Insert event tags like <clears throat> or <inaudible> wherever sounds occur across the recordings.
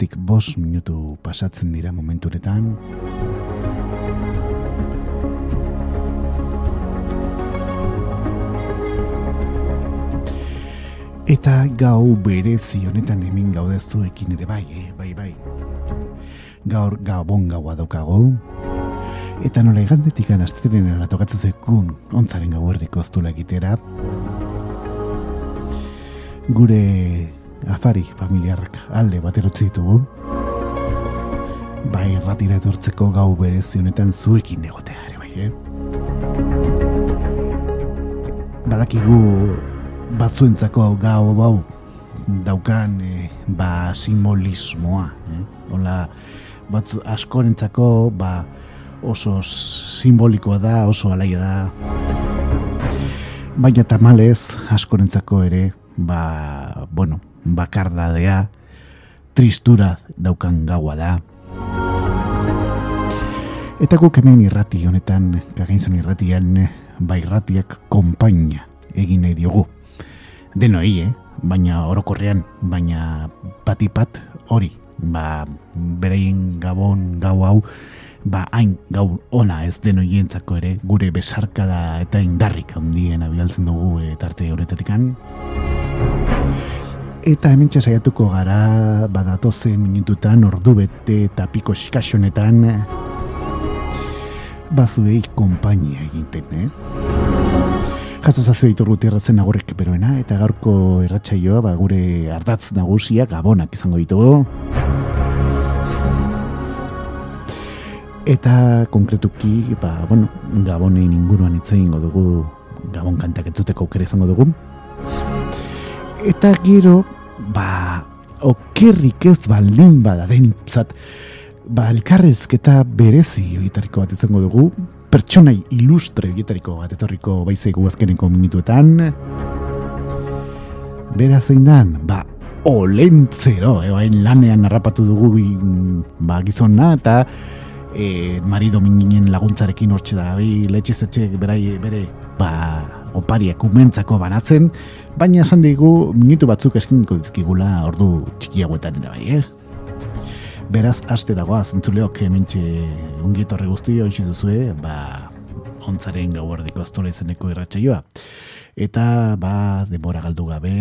Amabietatik bos minutu pasatzen dira momenturetan. Eta gau berezi honetan hemen gaudezu ekin ere bai, eh? bai, bai. Gaur gabon gaua daukago. Eta nola igandetik anasteren eratokatzen zekun ontzaren gau erdiko egitera gure afari familiarrak alde bat erotzi ditugu. Bai, ratira etortzeko gau berezi honetan zuekin egotea ere bai, eh? Badakigu batzuentzako gau bau daukan eh, ba simbolismoa, eh? Ola, batzu askorentzako ba oso simbolikoa da, oso alaia da. Baina tamalez askorentzako ere ba, bueno, bakardadea, tristura daukan gaua da. Eta guk hemen irrati honetan, kagainzon irratian, ba irratiak konpaina egin nahi diogu. Denoi, eh? baina orokorrean, baina patipat hori, ba, berein gabon gau hau, ba, hain gau ona ez denoientzako ere, gure besarkada eta indarrik handien abialtzen dugu e, tarte horretatikan. Eta hemen saiatuko gara badatozen minututan ordu bete eta piko eskasyonetan bazuei konpainia egiten, eh? Jaso zazu ditur erratzen agurrik beroena eta gaurko erratsaioa ba, gure ardatz nagusia gabonak izango ditugu. Eta konkretuki, ba, bueno, gabonen inguruan itzein dugu gabon kantak entzuteko aukera izango dugu. Eta gero, ba, okerrik ez baldin bada dentzat, ba, elkarrezketa berezi oietariko bat izango dugu, pertsonai ilustre oietariko bat etorriko baizegu azkeneko minutuetan. Bera zein dan, ba, olentzero, ebain lanean narrapatu dugu ba, gizona, eta e, marido minginen laguntzarekin hortxe da, bi, letxe berai, bere, ba, opariak umentzako banatzen, baina esan digu minutu batzuk eskiniko dizkigula ordu txikiagoetan ere bai, eh? Beraz, aste dagoa, zentzuleok hementxe ungietorre guzti hoxe duzue, ba, ontzaren gau erdiko astola izeneko irratxaioa. Eta, ba, demora galdu gabe,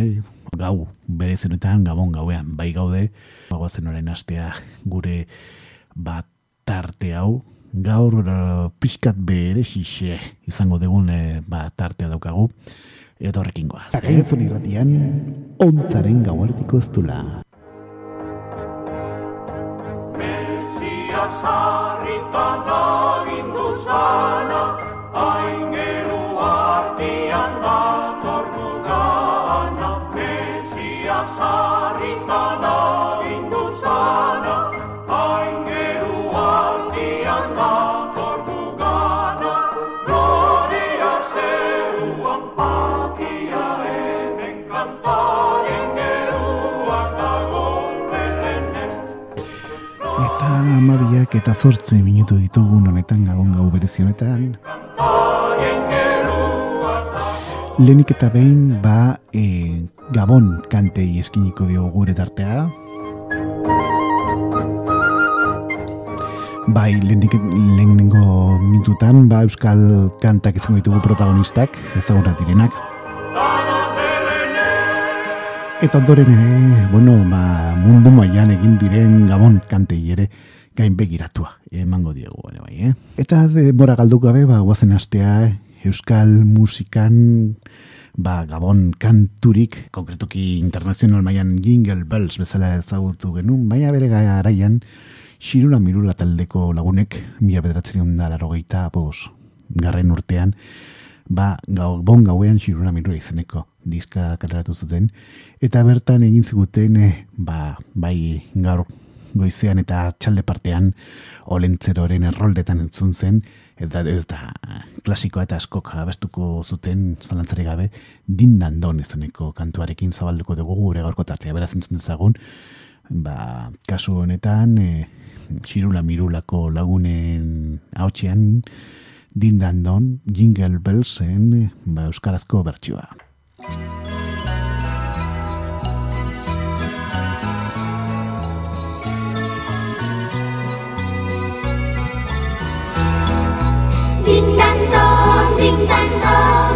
gau, bere zenetan, gabon gauean, bai gaude, bagoazen orain astea gure bat tarte hau, gaur uh, pixkat bere xixe izango dugun e, ba, tartea daukagu eta horrekin goaz. Zagainzun irratian, ontzaren gauartiko ez dula. Mesia sarritan agindu zana, aingeru artian datordu gana. Mesia sarritan agindu zana, amabiak eta zortze minutu ditugun honetan gabon gau berezi honetan. Lehenik eta behin ba e, Gabon kantei eskiniko dio gure tartea. Bai, lehenik lehenengo minututan ba euskal kantak izango ditugu protagonistak, ezagunak direnak. Eta ondoren ere, bueno, ba, mundu mailan egin diren Gabon kantei ere gain begiratua emango diegu ere bai, eh? Eta denbora galdu gabe, ba, guazen astea, euskal musikan ba, gabon kanturik, konkretuki internazional mailan jingle bells bezala ezagutu genuen, baina bere garaian xirula mirula taldeko lagunek mila bederatzen da larogeita bos garren urtean ba, gau, bon gauean xirula mirula izeneko diska kaleratu zuten eta bertan egin ziguten eh, ba, bai gaur goizean eta txalde partean olentzeroren erroldetan entzun zen eta, eta klasikoa eta askok abestuko zuten zalantzari gabe dindan don izeneko kantuarekin zabalduko dugu gure gaurko tartea. Beraz entzun dezagun ba, kasu honetan e, xirula mirulako lagunen hautxean dindan don jingle bellsen ba, euskarazko bertsioa 平淡的。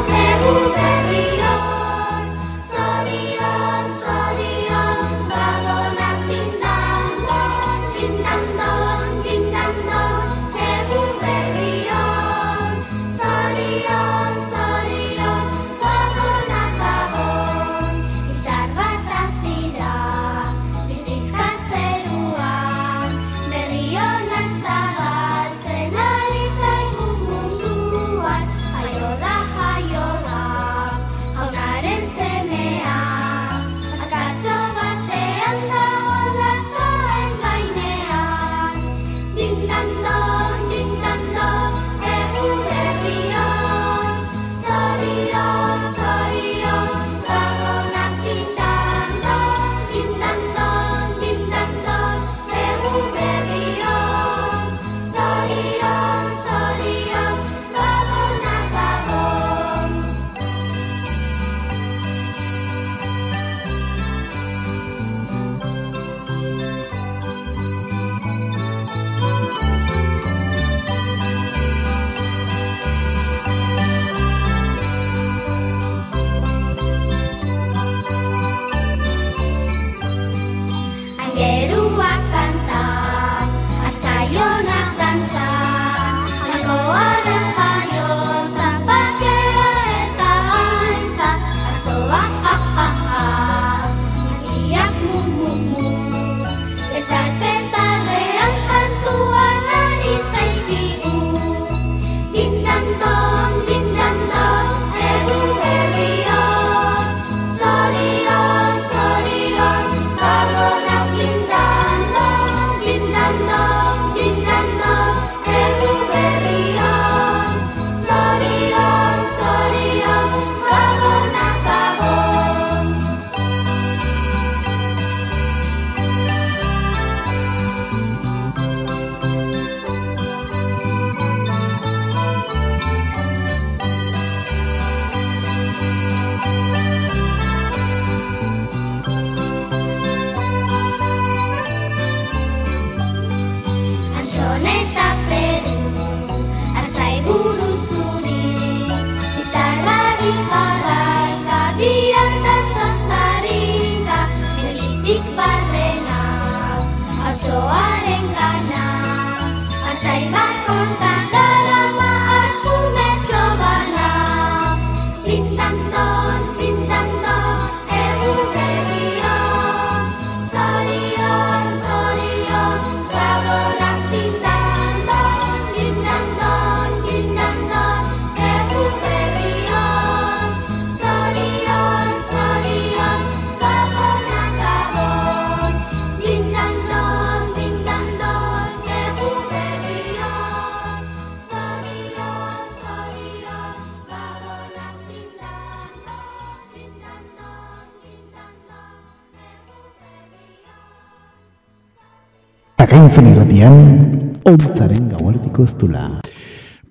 Irratian, ontzaren gauartiko ez dula.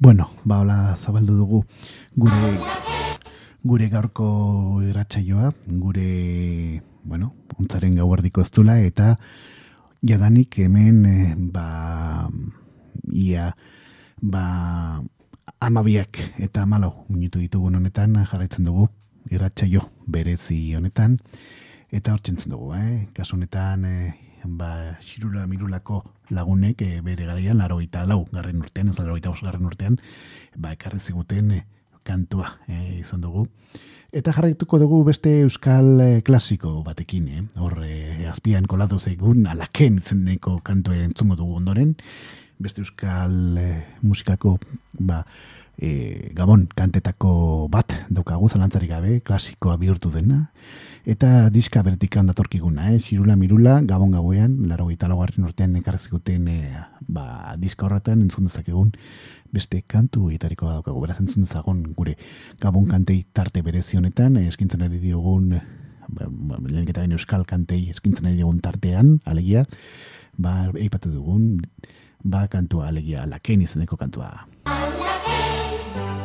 Bueno, ba, hola zabaldu dugu gure gure gaurko irratsaioa, gure, bueno, ontzaren gauardiko eztula, eta jadanik hemen, eh, ba, ia, ba, amabiak eta amalau minutu ditugun honetan jarraitzen dugu irratsaio berezi honetan eta hortzen dugu, eh? kasu honetan eh, ba, xirula mirulako lagunek eh, bere garaian laro lau garren urtean, ez laro garren urtean ba, ekarri ziguten eh, kantua eh, izan dugu. Eta jarraituko dugu beste euskal eh, klasiko batekin, eh? hor eh, azpian kolatu zeigun alaken zeneko kantua entzungo dugu ondoren, beste euskal eh, musikako ba, e, gabon kantetako bat daukagu zalantzarik gabe, klasikoa bihurtu dena, eta diska bertikan datorkiguna, eh? Xirula Mirula, gabon gauean, laro gita laugarren urtean ekarrizikuten e, ba, diska horretan entzun dezakegun beste kantu etariko daukagu, beraz entzun dezagun gure gabon kantei tarte berezi honetan, eh, eskintzen ari diogun ba, ba, lehenketa baino euskal kantei eskintzen ari diogun tartean, alegia, ba, eipatu dugun, ba, kantua, alegia, laken izeneko kantua. Habla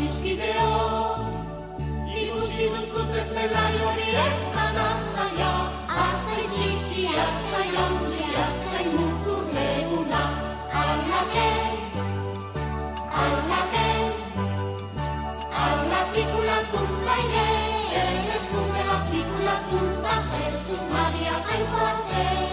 Adiskideok, Ikusi duzu bezelaio horietan atzaia, atzai txiki, atzai handi, atzai mutur leguna. Aldake, aldake, alda pikula tumba ire, erreskunde la pikula tumba, Jesus Maria jainkoa ze.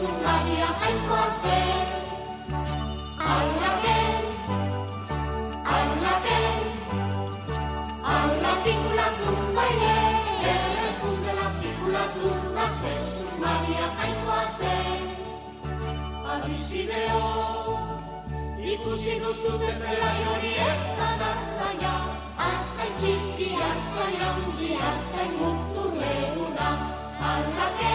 Jesús María jainko ze. Alla que, alla que, alla piccola tumba ye, escucha la piccola tumba, Jesús María jainko ze. Adiskideo, ikusi duzu bezala horietan atzaia, atzai txiki, atzai handi, atzai mutu leguna. Aldake,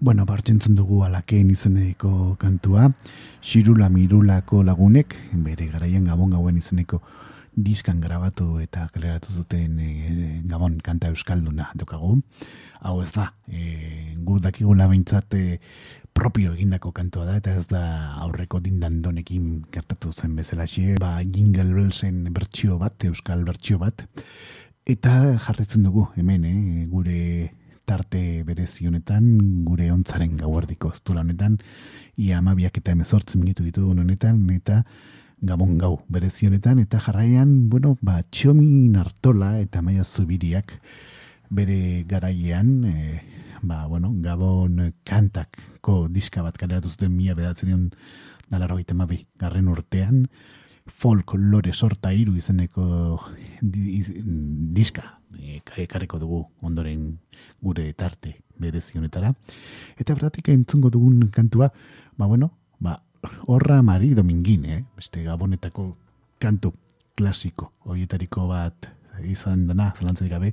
Bueno, bartzentzen dugu alakeen izeneko kantua, Xirula Mirulako lagunek, bere garaian gabon gauen izeneko diskan grabatu eta kaleratu zuten e, gabon kanta euskalduna dukagu. Hau ez da, e, gu dakigula behintzat e, propio egindako kantua da, eta ez da aurreko dindandonekin gertatu zen bezalaxe, ba, jingle bellsen bertsio bat, euskal bertsio bat, eta jarretzen dugu hemen, eh, gure tarte berezi honetan, gure ontzaren gauardiko ztula honetan, ia amabiak eta emezortzen minutu ditugun honetan, eta gabon gau berezi honetan, eta jarraian, bueno, ba, txomi nartola eta maia zubiriak bere garaian, e, ba, bueno, gabon kantakko diska bat kaleratu zuten mila bedatzen dalarrogeita mabi garren urtean, folk lore sorta hiru izeneko di, diska ekarriko dugu ondoren gure tarte berezi honetara. Eta bertatik entzungo dugun kantua, ba bueno, ba, horra mari domingin, eh? beste gabonetako kantu klasiko, hoietariko bat izan dena, zelantzarik gabe,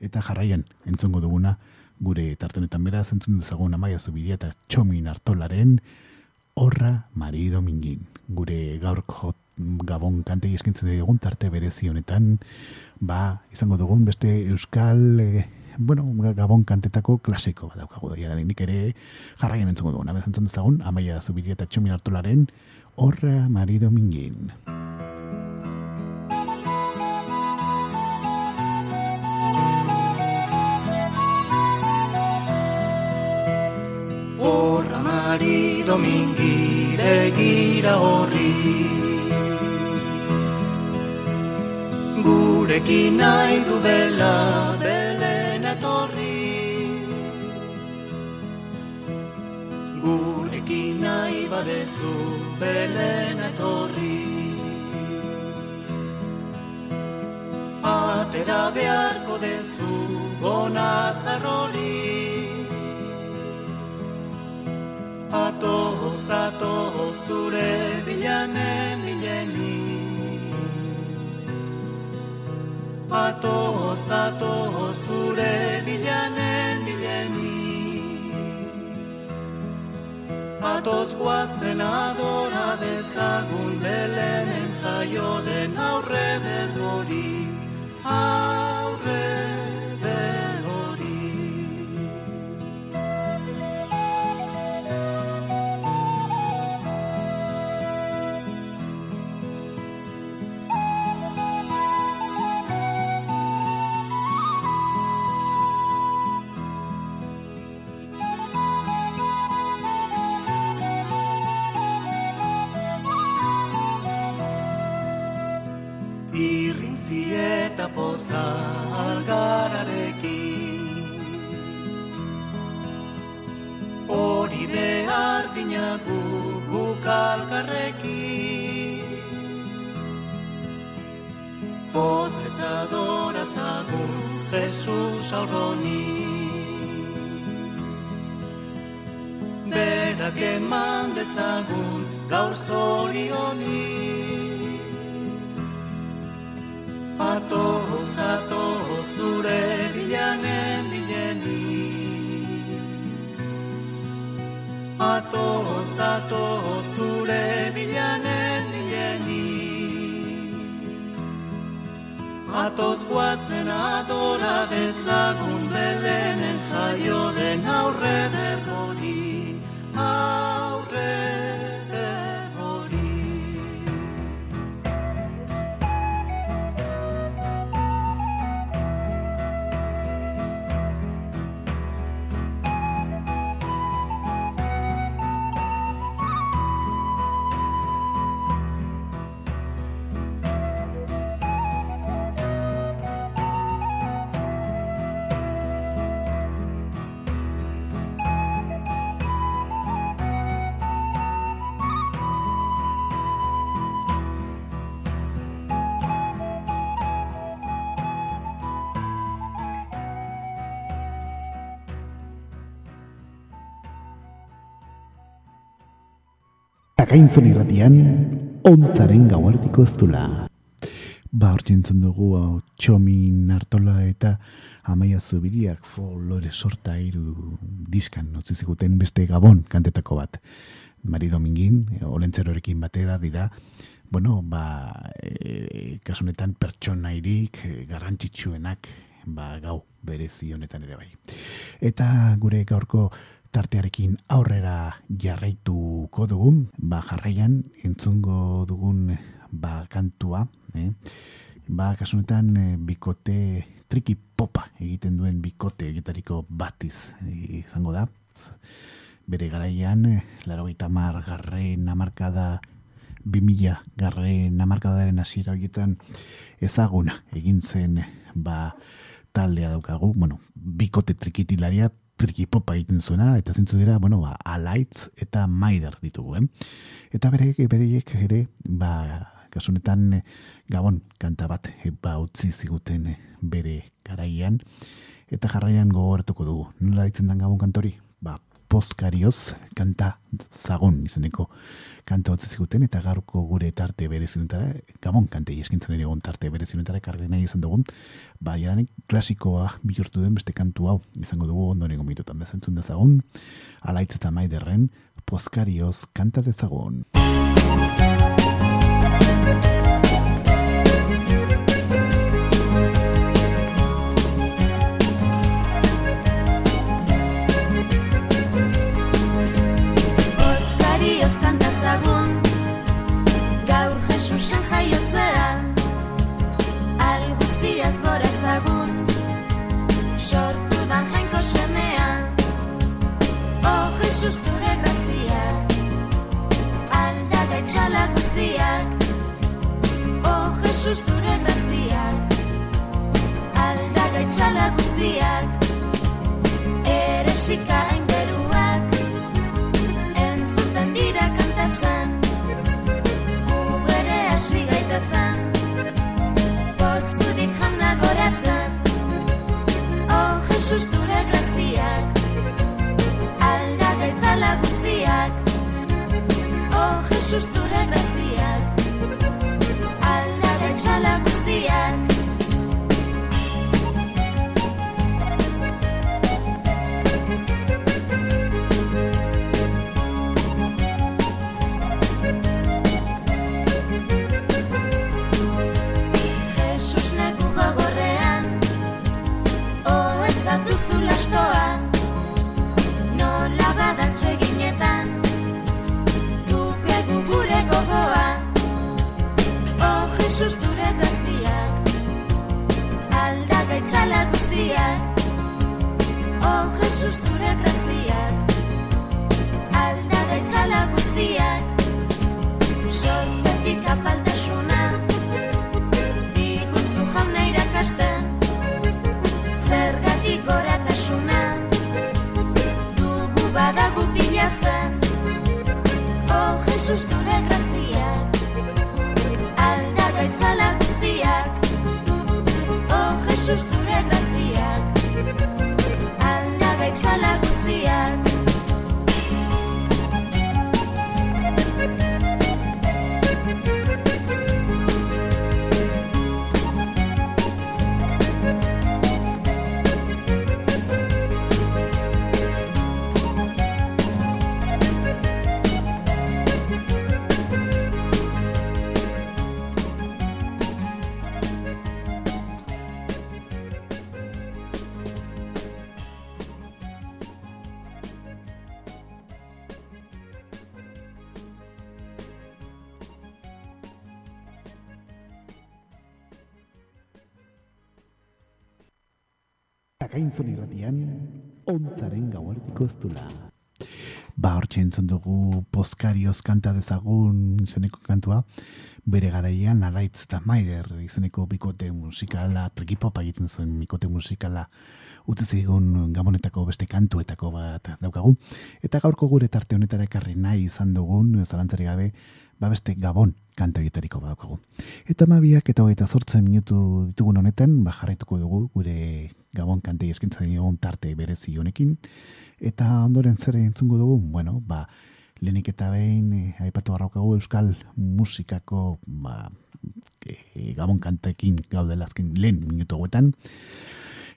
eta jarraian entzungo duguna, gure tarte honetan beraz, entzun dezagun amaia zubiria eta txomin hartolaren, horra mari domingin. Gure gaurko gabon kantei eskintzen dugun tarte berezi honetan, ba, izango dugun beste euskal, e, bueno, gabon kantetako klasiko bat daukagu. Da, nik ere jarraian entzungo dugun, abez entzun dezagun, amaia zubiria eta txomin hartolaren, horra mari domingin. Horra mari domingire gira horri Gurekin nahi du bela belen etorri Gurekin nahi badezu belen etorri Atera beharko dezu gona zarrori. Atoz, atoz, zure bilanen bileni Atoz, atoz, zure bilanen bileni Atoz guazen adora dezagun belenen jaio den aurre dergori Aurre dinagu guk alkarrekin Pozez adorazagun Jesus aurroni Berak eman dezagun gaur zorioni. Atoz, atoz, zure bilanen Atoz, atoz, zure bilanen bileni Atoz guatzen adora dezagun belenen jaio den aurre dergori Aurre Akainzon irratian, ontzaren gauartiko ez dula. Ba, hortxe entzun dugu, hau, txomin hartola eta amaia zubiriak folore sorta iru diskan, utzi ziguten beste gabon kantetako bat. Mari Domingin, olentzerorekin batera dira, bueno, ba, e, kasunetan pertsonairik e, garrantzitsuenak, ba, gau berezi honetan ere bai. Eta gure gaurko tartearekin aurrera jarraituko dugun, ba jarraian entzungo dugun ba kantua, eh? Ba kasunetan eh, bikote triki popa egiten duen bikote egitariko batiz eh, izango da. Bere garaian, eh, laro garren amarkada 2000 garren amarkadaren hasiera horietan ezaguna egin zen ba taldea daukagu, bueno, bikote trikitilaria trikipopa egiten zuena, eta zentzu dira, bueno, ba, alaitz eta maider ditugu, eh? Eta bereiek, bereiek ere, ba, kasunetan gabon kanta bat eh, ba utzi ziguten eh, bere garaian eta jarraian gogoratuko dugu. Nola ditzen den gabon kantori? Ba, pozkarioz kanta zagon izeneko kanta utzi ziguten eta gaurko gure tarte bere zinetara, gabon kantei eskintzen ere egon tarte bere zinetara karri nahi izan dugun, ba, jadanik klasikoa bihurtu den beste kantu hau izango dugu ondorengo minututan bezentzun dezagun, alaitz eta maiderren pozkarioz kanta dezagun. Jesus zure graziak Aldagaitzala guziak Eresika aingeruak entzuten dira kantatzen Gu ere hasi gaitezen Pozturik jana goratzen. Oh, Jesus zure graziak Alda gaitzala guziak Oh, Jesus zure graziak guztiak Oh, Jesus zure graziak. Alda gaitzala guztiak. Sortzetik apaltasuna. Diguzu jauna irakasten. Zergatik goratasuna. Dugu badagu bilatzen Oh, Jesus zure graziak. Alda gaitzala guziak Oh, Jesus zure graziak Alda gaitzala Akainzun irratian, ontzaren gauartiko ez dula. Ba, hortxe entzun dugu Poskarioz kanta dezagun izeneko kantua, bere garaian alaitz eta maider izeneko bikote musikala, trikipopa egiten zuen bikote musikala utzi zigun gabonetako beste kantuetako bat daukagu. Eta gaurko gure tarte honetara ekarri nahi izan dugun, zalantzari gabe, ba beste gabon kanta egitariko badaukagu. Eta mabiak eta hogeita zortzen minutu ditugun honetan, ba jarraituko dugu gure gabon kantei eskintzen digun tarte berezi honekin. Eta ondoren zer entzungo dugu, bueno, ba, lehenik eta behin eh, aipatu barraukagu euskal musikako ba, eh, gabon kantekin gaudela azken lehen minutu hauetan.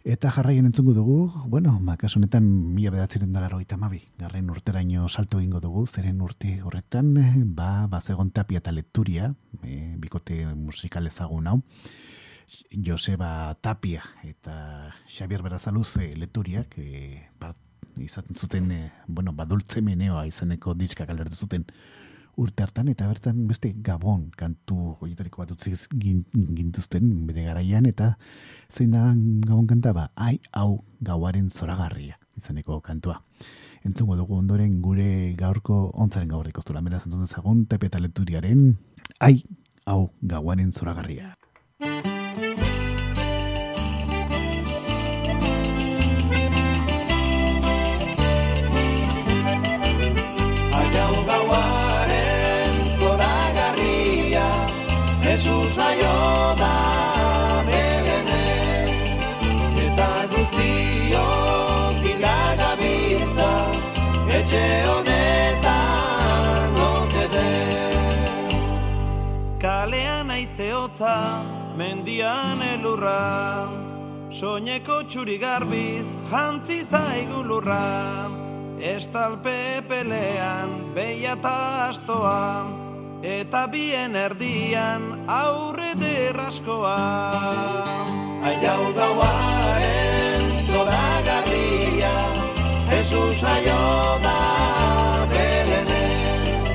Eta jarraien entzungo dugu, bueno, ba, kasu honetan mila bedatzeren dala roita mabi, garren urteraino salto egingo dugu, zeren urte horretan, ba, bazegon tapia eta leturia, e, bikote musikal ezagun hau, Joseba Tapia eta Xavier Berazaluz e, leturiak, e, part, izaten zuten, e, bueno, badultze meneoa izeneko diskak alertu zuten urte hartan, eta bertan beste gabon kantu horietariko bat utzi gin- gintuzten bere garaian, eta zein da gabon kanta ba, ai hau gauaren zoragarria izeneko kantua. Entzungo dugu ondoren gure gaurko ontzaren gaur ikostura, beraz entzun dezagun, tepe eta leturiaren, ai hau gauaren zoragarria aizeotza, mendian elurra Soineko txuri garbiz, jantzi zaigu lurra. Estalpe pelean, beia eta astoa Eta bien erdian, aurre derraskoa Aiau gauaren, zora garria Jesus aio da belenen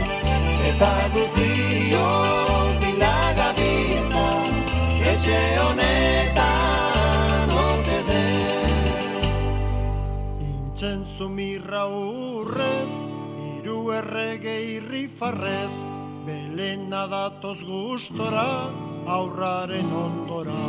Eta guztio Etxe honetan ote den Intzenzu mirra urrez, iru errege irrifarrez, belena datoz gustora, aurraren ondora.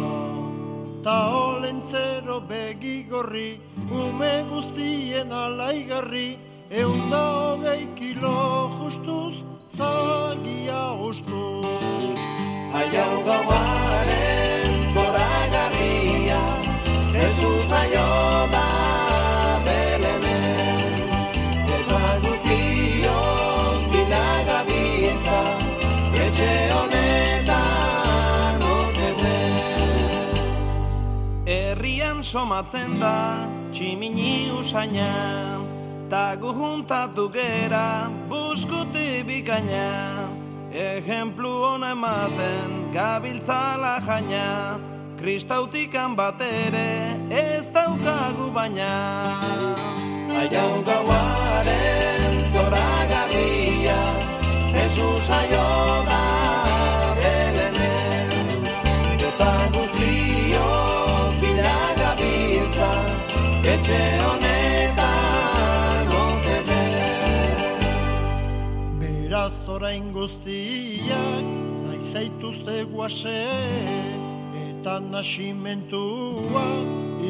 Ta olentzero begigorri, ume guztien alaigarri, eunda hogei kilo justuz, zagia ustuz. Aiau gauaren zora garria Jesus aio da belenen Eta guztio bilaga biltza Etxe honetan ote den Herrian somatzen da tximini usaina Ta gu juntatu gera buskuti bikaina Ejemplu ona ematen gabiltzala jaina Kristautikan batere ez daukagu baina. Aiau gauaren zora garria Jesus aio da belenen Eta guztio bilaga biltza Etxe honetan Beraz orain guztiak, nahi zaituzte guase, eta nasimentua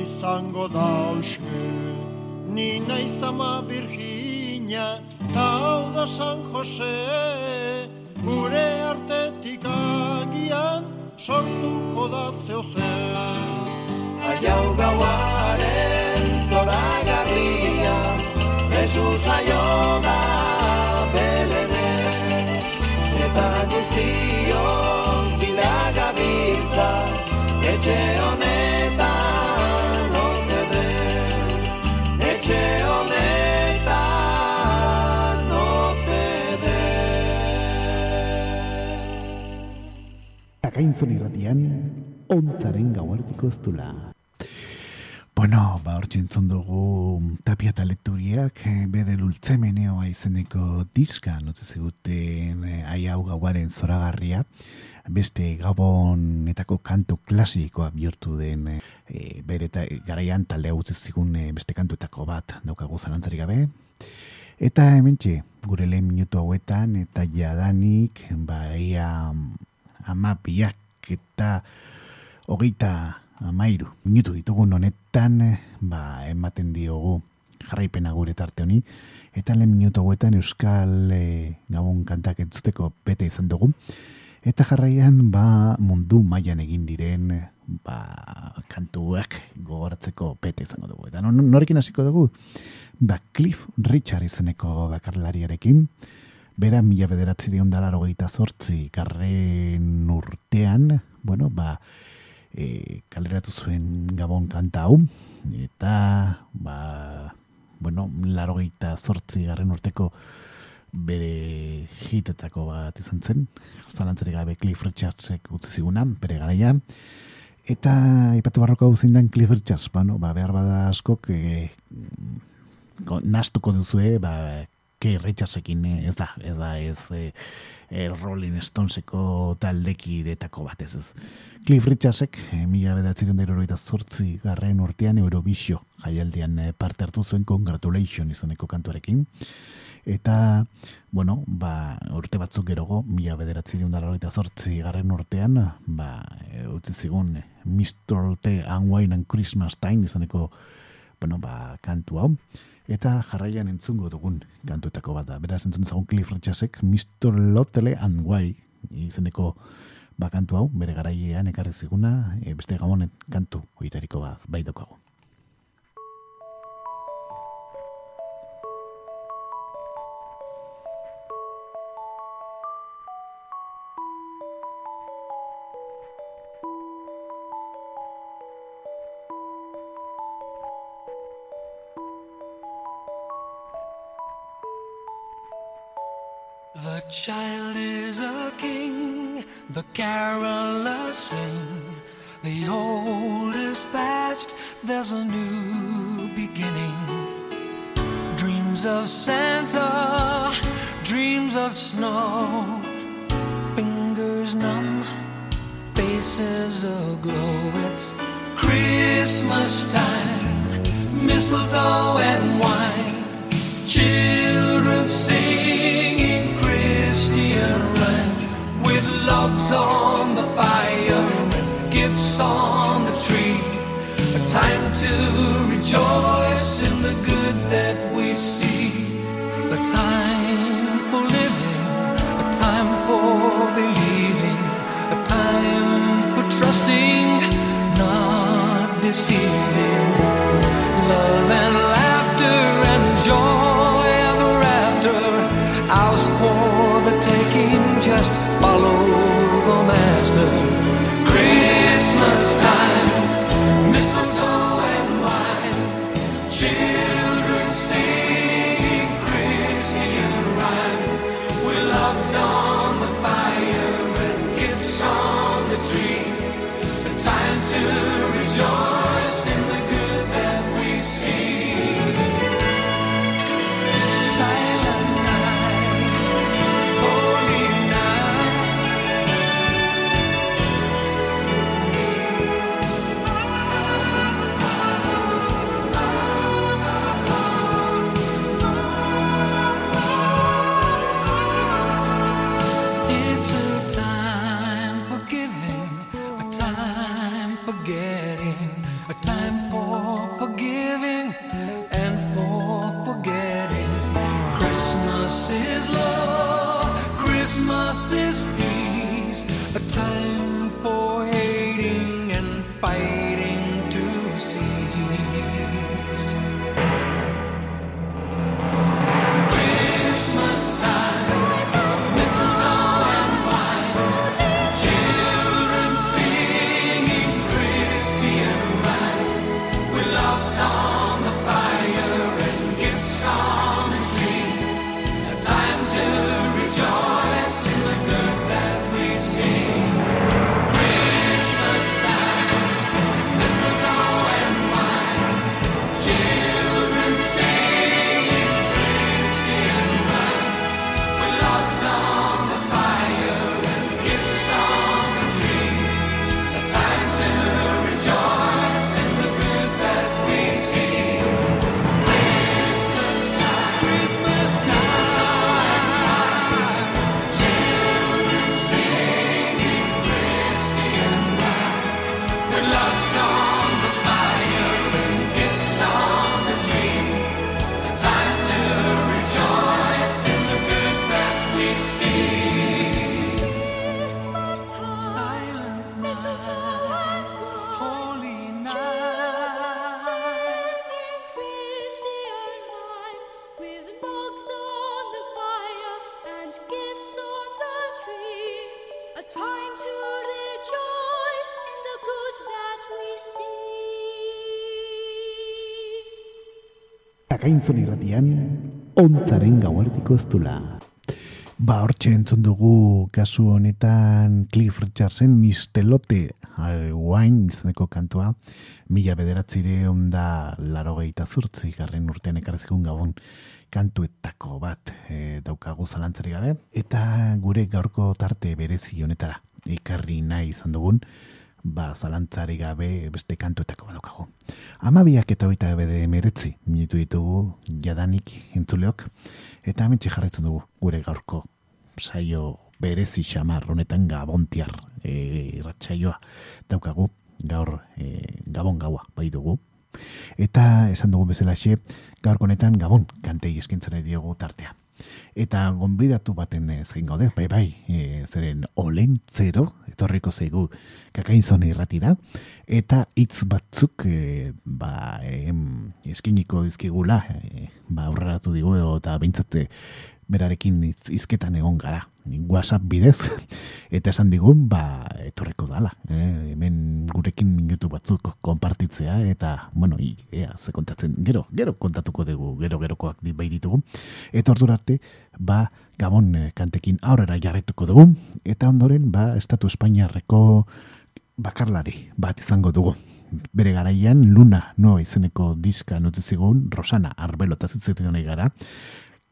izango da hauske. Ni naiz ama Virginia, ta hau da San Jose, gure artetik agian sortuko da zeozer. Aiau gauaren zora garria Jesus aio da Eta guztio bilaga biltza Etxe honetan ote den Etxe honetan ote den Akainzon irratian, ontzaren gauartiko ez dula. Bueno, ba, hor entzun dugu tapia eta lekturiak eh, bere lultzemeneo izeneko diska, notze ziguten eh, ai hau gauaren zoragarria, beste gabonetako kantu klasikoa bihurtu den eh, bere eta garaian taldea utzi zigun beste kantuetako bat daukagu zalantzarik gabe. Eta hementxe, gure lehen minutu hauetan, eta jadanik, ba, ia ama biak eta hogeita amairu minutu ditugun honetan, ba, ematen diogu jarraipena gure tarte honi, eta lehen minutu hauetan Euskal eh, Gabon kantak entzuteko bete izan dugu, eta jarraian ba, mundu mailan egin diren ba, kantuak gogoratzeko bete izango dugu. Eta nor- norekin hasiko dugu? Ba, Cliff Richard izeneko bakarlariarekin, bera mila bederatzi dion dalaro zortzi garren urtean, bueno, ba, e, kaleratu zuen gabon kanta hau, eta, ba, bueno, laro zortzi garren urteko bere hitetako bat izan zen, zalantzarik gabe Cliff Richardsek utzi zigunan, bere garaia, eta ipatu barroko hau zein den Cliff Richards, bueno, ba, behar bada askok, e, ko- nastuko duzue, ba, Kay Richardsekin eh, ez da, ez da, ez eh, eh, Rolling Stoneseko taldeki detako bat ez. Cliff Richardsek, eh, mila bedatzen da irurogeita zortzi garren urtean Eurovisio jaialdian eh, parte hartu zuen Congratulation izaneko kantuarekin. Eta, bueno, ba, urte batzuk gerogo, mila bederatzi diun zortzi garren urtean, ba, e, utzi zigun Mr. T. and Wine and Christmas Time izaneko, bueno, ba, kantu hau. Eta jarraian entzungo dugun kantuetako bat da. Beraz, entzun zagun Cliff Richardsek Mr. Lotele and Why izeneko ba, kantu hau, bere garaiean ekarri ziguna, e, beste gabonet kantu oitariko bat, bai daukagu. Child is a king, the carolers sing. The old is past, there's a new beginning. Dreams of Santa, dreams of snow. Fingers numb, faces aglow. It's Christmas time, mistletoe and wine. Children singing logs on the fire gifts on the tree. A time to rejoice in the good that we see. A time for living, a time for believing, a time for trusting, not deceiving. Oh. Akainzon irratian, ontzaren gauartiko ez dula. Ba, hortxe entzun dugu kasu honetan Cliff Richardsen mistelote wine izaneko kantua, mila bederatzire onda laro gehieta zurtzi garren urtean ekarrezikun gabon kantuetako bat e, daukagu zalantzari gabe. Eta gure gaurko tarte berezi honetara ekarri nahi izan dugun, ba, zalantzari gabe beste kantuetako bat daukagu. Amabiak eta hoita bede meretzi minutu ditugu jadanik entzuleok, eta hemen jarraitzen dugu gure gaurko saio berezi xamar honetan gabontiar e, irratsaioa daukagu gaur e, gabon gaua bai dugu. Eta esan dugun bezalaxe, gaur honetan gabon kantei eskintzen diogu tartea. Eta gonbidatu baten e, zein gaude, bai bai, e, zeren olentzero, etorriko zaigu kakainzone irratira, eta hitz batzuk e, ba, em, eskiniko dizkigula, e, ba, aurreratu digu eta behintzate berarekin hizketan egon gara. WhatsApp bidez, <laughs> eta esan digun, ba, etorriko dala. Eh? Hemen gurekin minutu batzuk konpartitzea, eta, bueno, i, ea, ze kontatzen, gero, gero kontatuko dugu, gero gerokoak bai ditugu. Eta ordura arte, ba, Gabon eh, kantekin aurrera jarretuko dugu, eta ondoren, ba, Estatu Espainiarreko bakarlari bat izango dugu. Bere garaian Luna Noa izeneko diska nutzi zigun Rosana Arbelo eta zitzetan nahi gara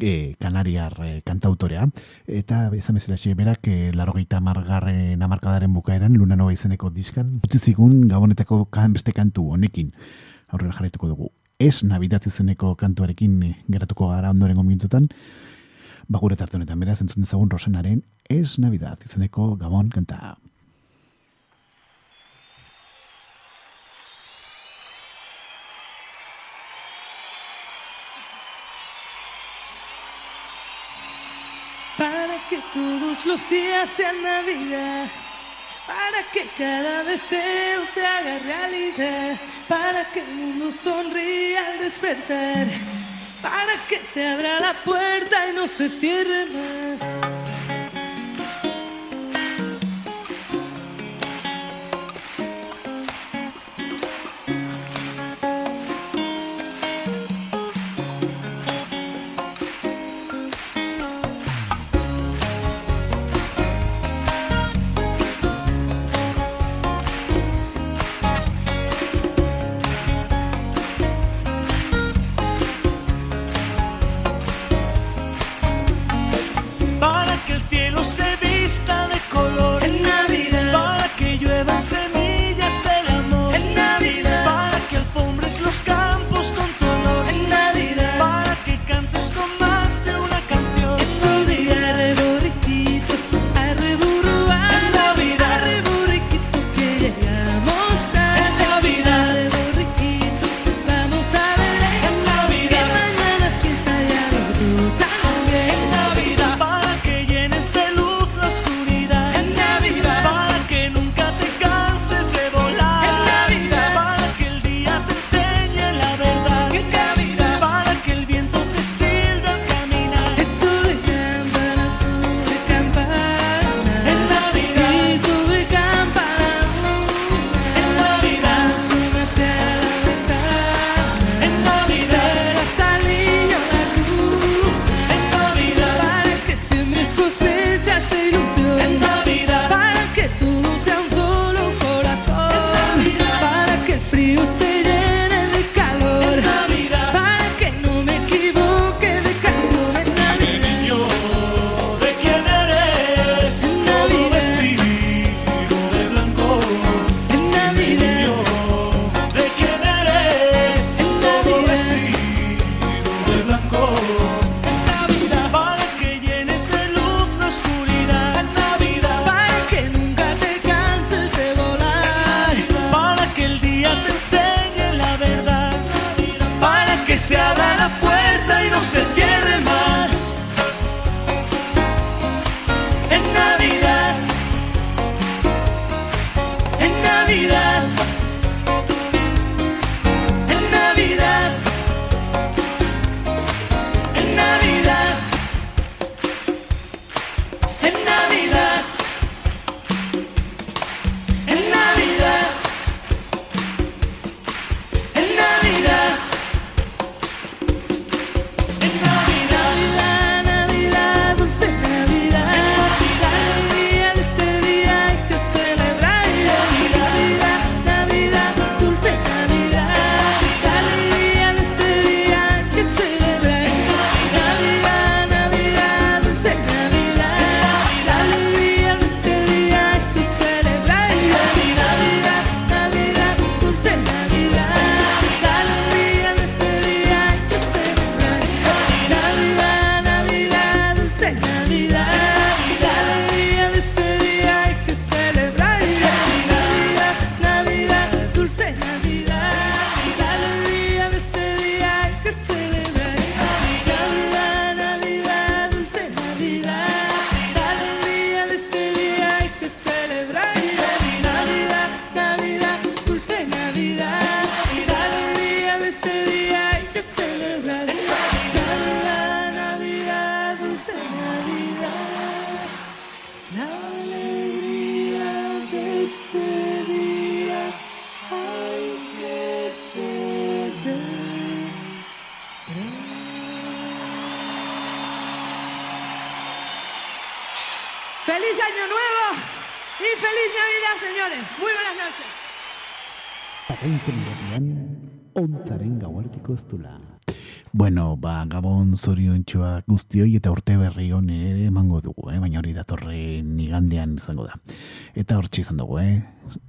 e, kanariar e, kantautorea. Eta izan bezala xe, berak e, larogeita margarren amarkadaren bukaeran Luna Noa izeneko diskan utzi gabonetako kan, beste kantu honekin. Aurrera jarraituko dugu. Ez Navidad izeneko kantuarekin geratuko gara ondorengo minututan. Ba gure tarte honetan beraz entzun dezagun Rosanaren ez Navidad izeneko gabon kanta que todos los días sean Navidad. Para que cada deseo se haga realidad. Para que el mundo sonría al despertar. Para que se abra la puerta y no se cierre más. Zoriontxoa guztioi eta urte berri hon ere emango dugu, eh? baina hori datorren igandean izango da. Eta hortxe izan dugu, eh?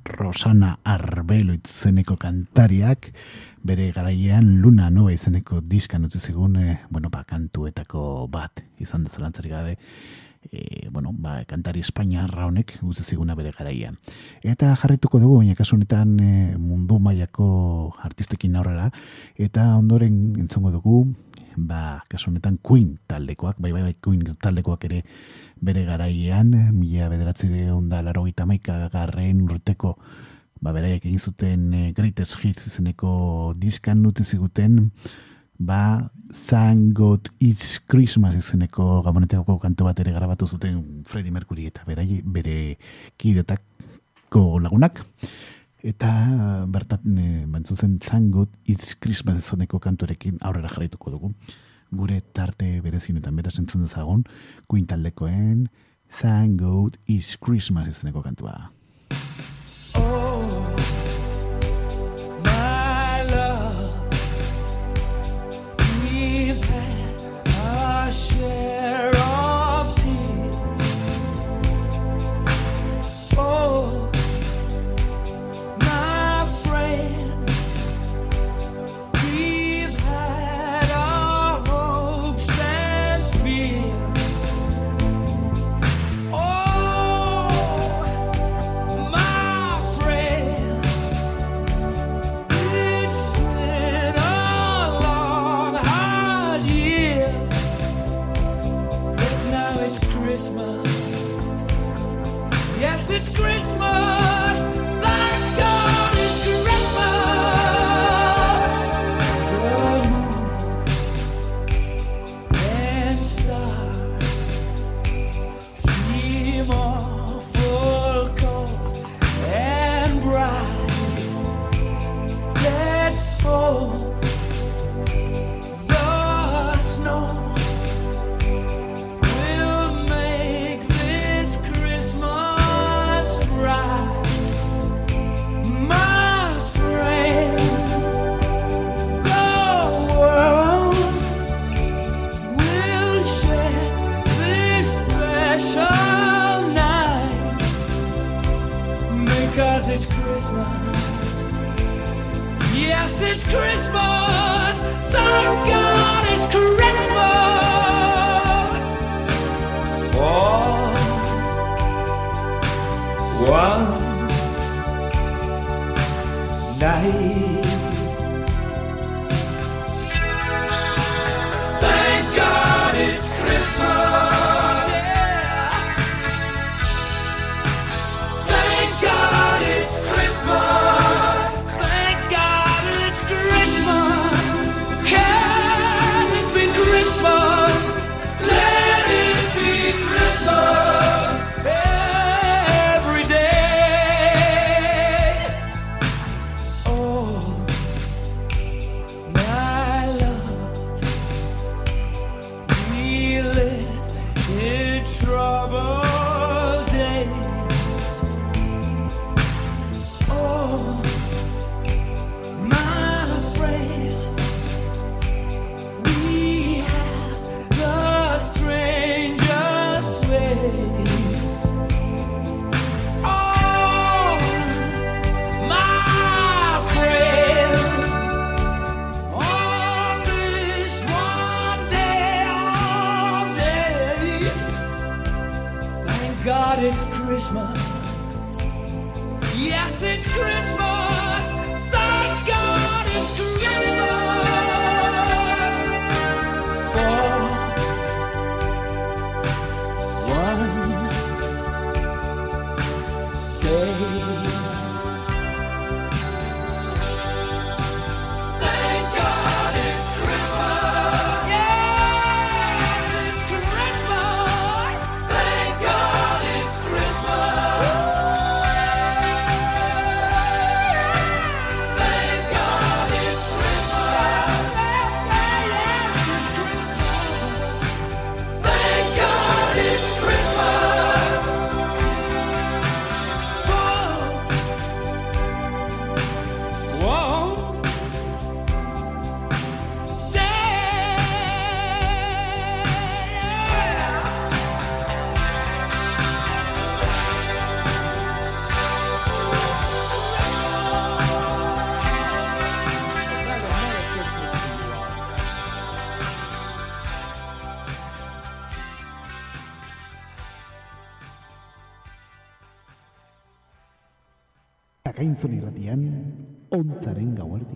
Rosana Arbelo itzeneko kantariak, bere garaian Luna Nova izeneko diskan utzi zigun, eh, bueno, ba, kantuetako bat izan da zalantzarik gabe, e, bueno, ba, kantari Espainiarra honek utzi ziguna bere garaian. Eta jarrituko dugu, baina kasu honetan e, mundu mailako artistekin aurrera, eta ondoren entzongo dugu, ba, kasu honetan Queen taldekoak, bai, bai, bai, Queen taldekoak ere bere garaian, mila bederatzi de onda laro garren urteko, ba, beraiek egin zuten e, Greatest Hits izeneko diskan utzi ziguten, ba, Thank God It's Christmas izeneko gabonetako kantu bat ere grabatu zuten Freddie Mercury eta berai, bere kidetako lagunak. Eta bertat e, Thank God It's Christmas izeneko kantuarekin aurrera jarraituko dugu. Gure tarte berezinetan beraz entzun dezagun, Queen taldekoen Thank God It's Christmas izeneko kantua.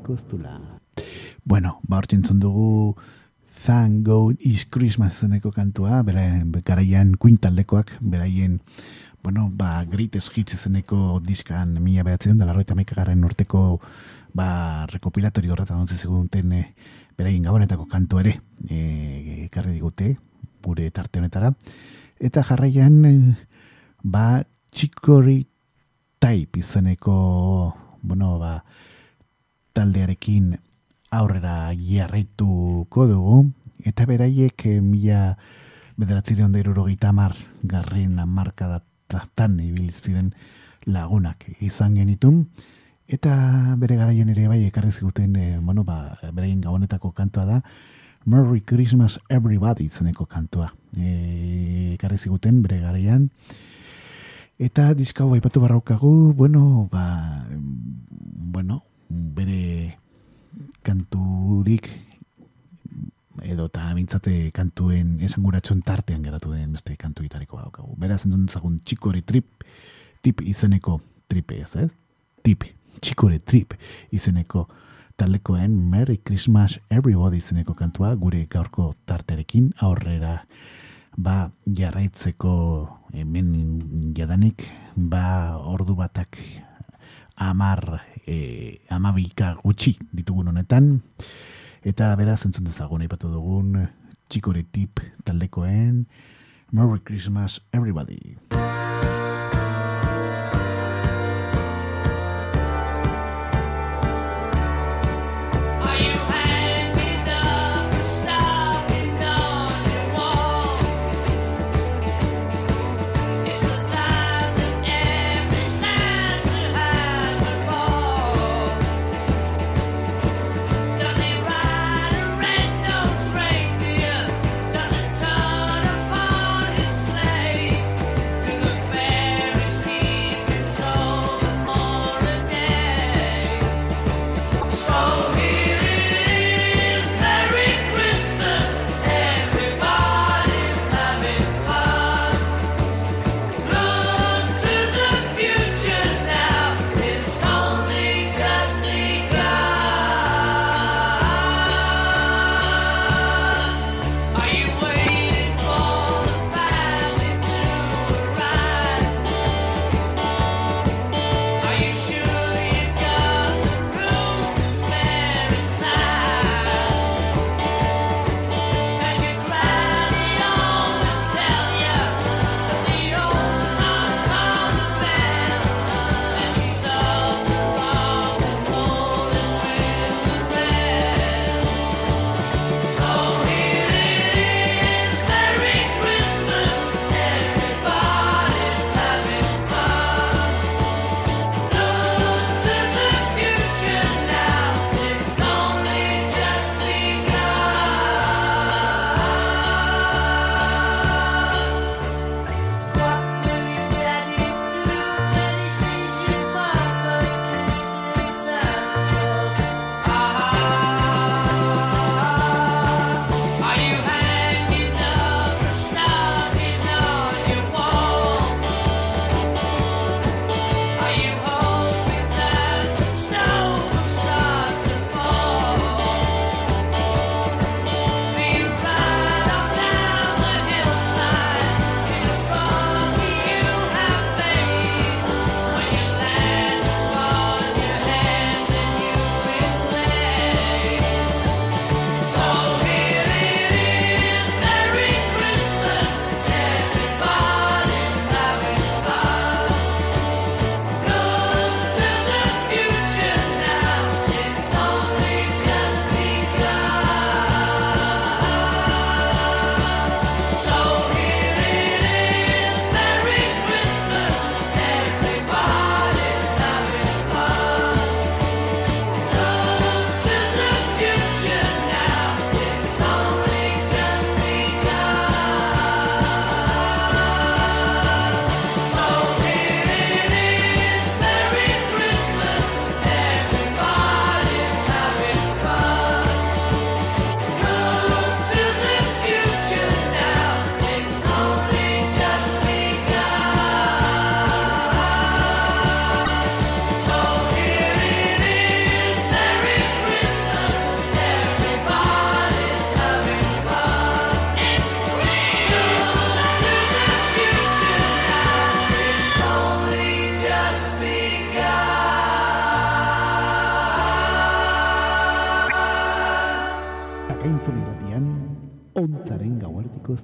Dula. Bueno, ba hortzen dugu Thank God is Christmas zeneko kantua, bera, garaian Queen taldekoak, beraien, bueno, ba, Greatest Hits zeneko diskan mila behatzen, da laro eta mekagarren urteko ba, rekopilatorio horretan ontzi segunten e, beraien gabonetako kantu ere e, ekarri digute gure tarte honetara. Eta jarraian, e, ba, txikori type izeneko, bueno, ba, taldearekin aurrera jarraituko dugu, eta beraiek e, mila bederatzireon da irurogeita amar garren amarkadatan ibil ziren lagunak izan genitun, eta bere garaien ere bai ekarri ziguten, e, bueno, ba, beraien gabonetako kantua da, Merry Christmas Everybody izeneko kantua. E, ekarri ziguten bere garaian, Eta diska hau aipatu barraukagu, bueno, ba, bueno, bere kanturik edo eta mintzate kantuen esanguratxon tartean geratu den beste kantuitariko badaukagu. Beraz, entzun zagun txikore trip, tip izeneko tripe ez, ez? Tip, txikore trip izeneko talekoen Merry Christmas Everybody izeneko kantua gure gaurko tarterekin aurrera ba jarraitzeko hemen jadanik ba ordu batak amar e, amabika gutxi ditugun honetan eta beraz entzun dezagun aipatu dugun txikore tip taldekoen Merry Christmas everybody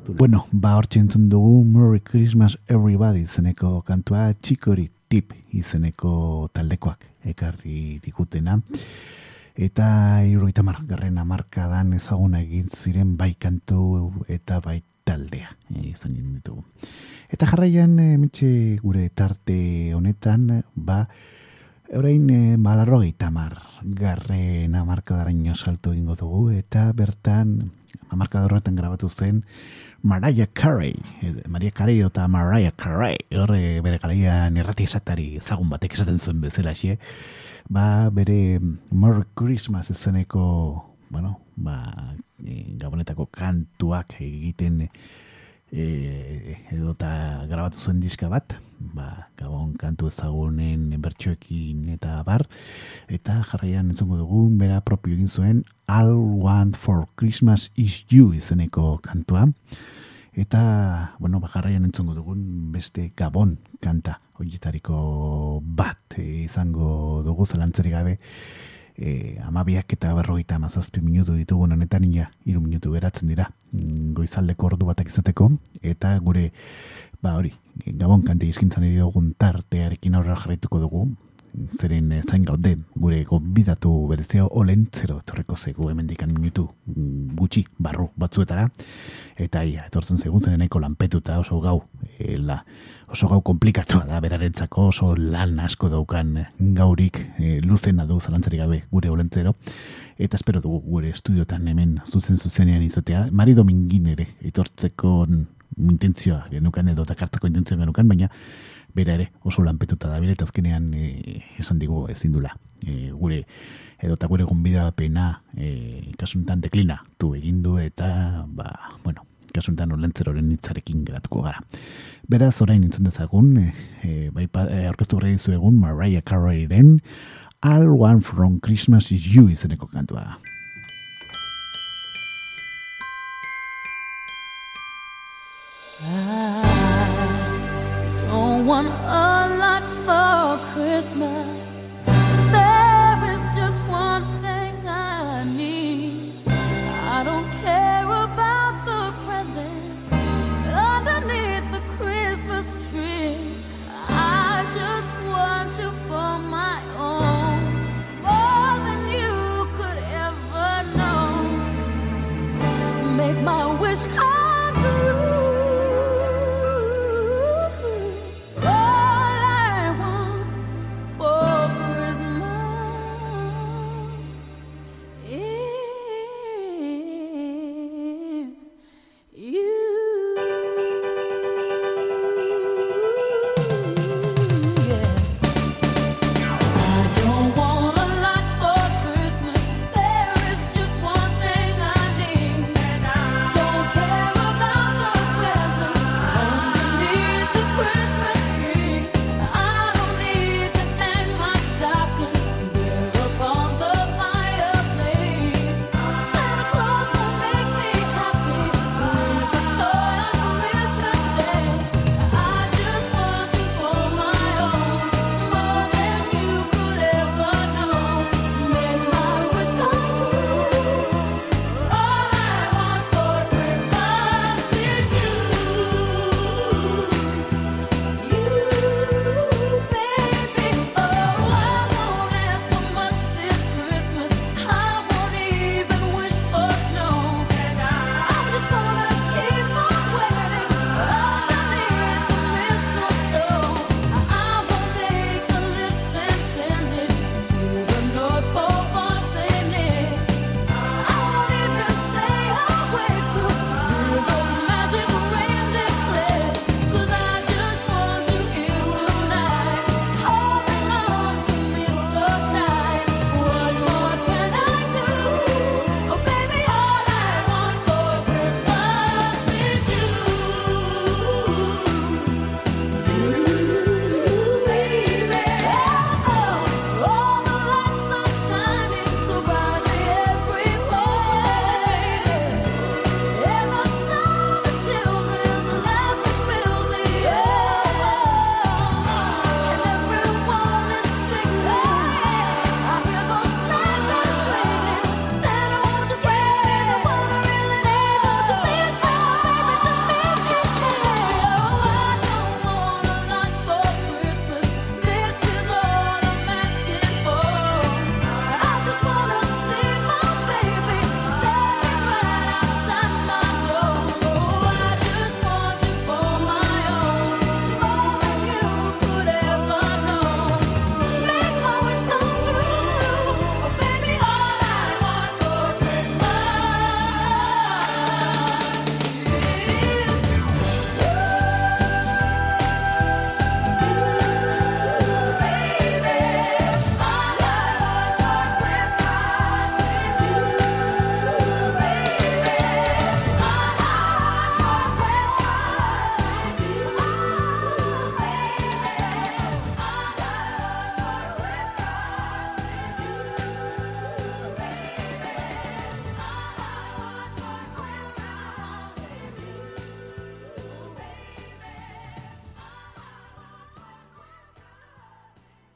du. Bueno, ba hor entzun dugu Merry Christmas Everybody izeneko kantua txikori tip izeneko taldekoak ekarri dikutena. Eta iruita margarren amarkadan ezaguna egin ziren bai kantu eta bai taldea e, izan ditugu. Eta jarraian e, metxe gure tarte honetan, ba, Orain e, balarrogeita mar garren amarkadaraino salto egingo dugu eta bertan amarkada horretan grabatu zen Mariah Carey, eh, Maria Carey eta Mariah Carey, horre bere garaian errati esatari ezagun batek esaten zuen bezala xe, ba bere Merry Christmas izeneko, bueno, ba, e, gabonetako kantuak egiten e, edota grabatu zuen diska bat, ba, gabon kantu ezagunen bertxoekin eta bar, eta jarraian entzungo dugu, bera propio egin zuen All Want for Christmas is You izeneko kantua, eta, bueno, ba, jarraian entzungo dugun beste gabon kanta, horietariko bat e, izango dugu zelantzerik gabe, e, amabiak eta berrogeita amazazpi minutu ditugun honetan ia, iru minutu beratzen dira, mm, goizaldeko ordu batak izateko, eta gure, ba hori, gabon kante izkintzan edo dugun tartearekin aurrera jarraituko dugu, zeren eh, zain gaude gure gonbidatu berezio olentzero etorreko zego hemendikan minutu mm, gutxi barru batzuetara. Eta ia, etortzen zegun zen nahiko lanpetuta oso gau e, la, oso gau komplikatua da berarentzako oso lan asko daukan gaurik e, luzena du zalantzarik gabe gure olentzero eta espero dugu gure estudiotan hemen zuzen zuzenean izatea. Mari Domingin ere etortzeko intentzioa genukan edo takartzeko intentzioa genukan baina bera ere oso lanpetuta da bere eta azkenean e, esan digu ezin dula e, gure edo eta gure gonbida pena e, kasuntan deklina du egin du eta ba, bueno, kasuntan olentzeroren hitzarekin geratuko gara. Beraz, orain intzun dezagun, e, e, bai, e, aurkeztu berri dizu egun Mariah Careyren All One From Christmas Is You izeneko kantua. Don't want a lot for Christmas. There is just one thing I need. I don't care about the presents underneath the Christmas tree. I just want you for my own, more than you could ever know make my wish come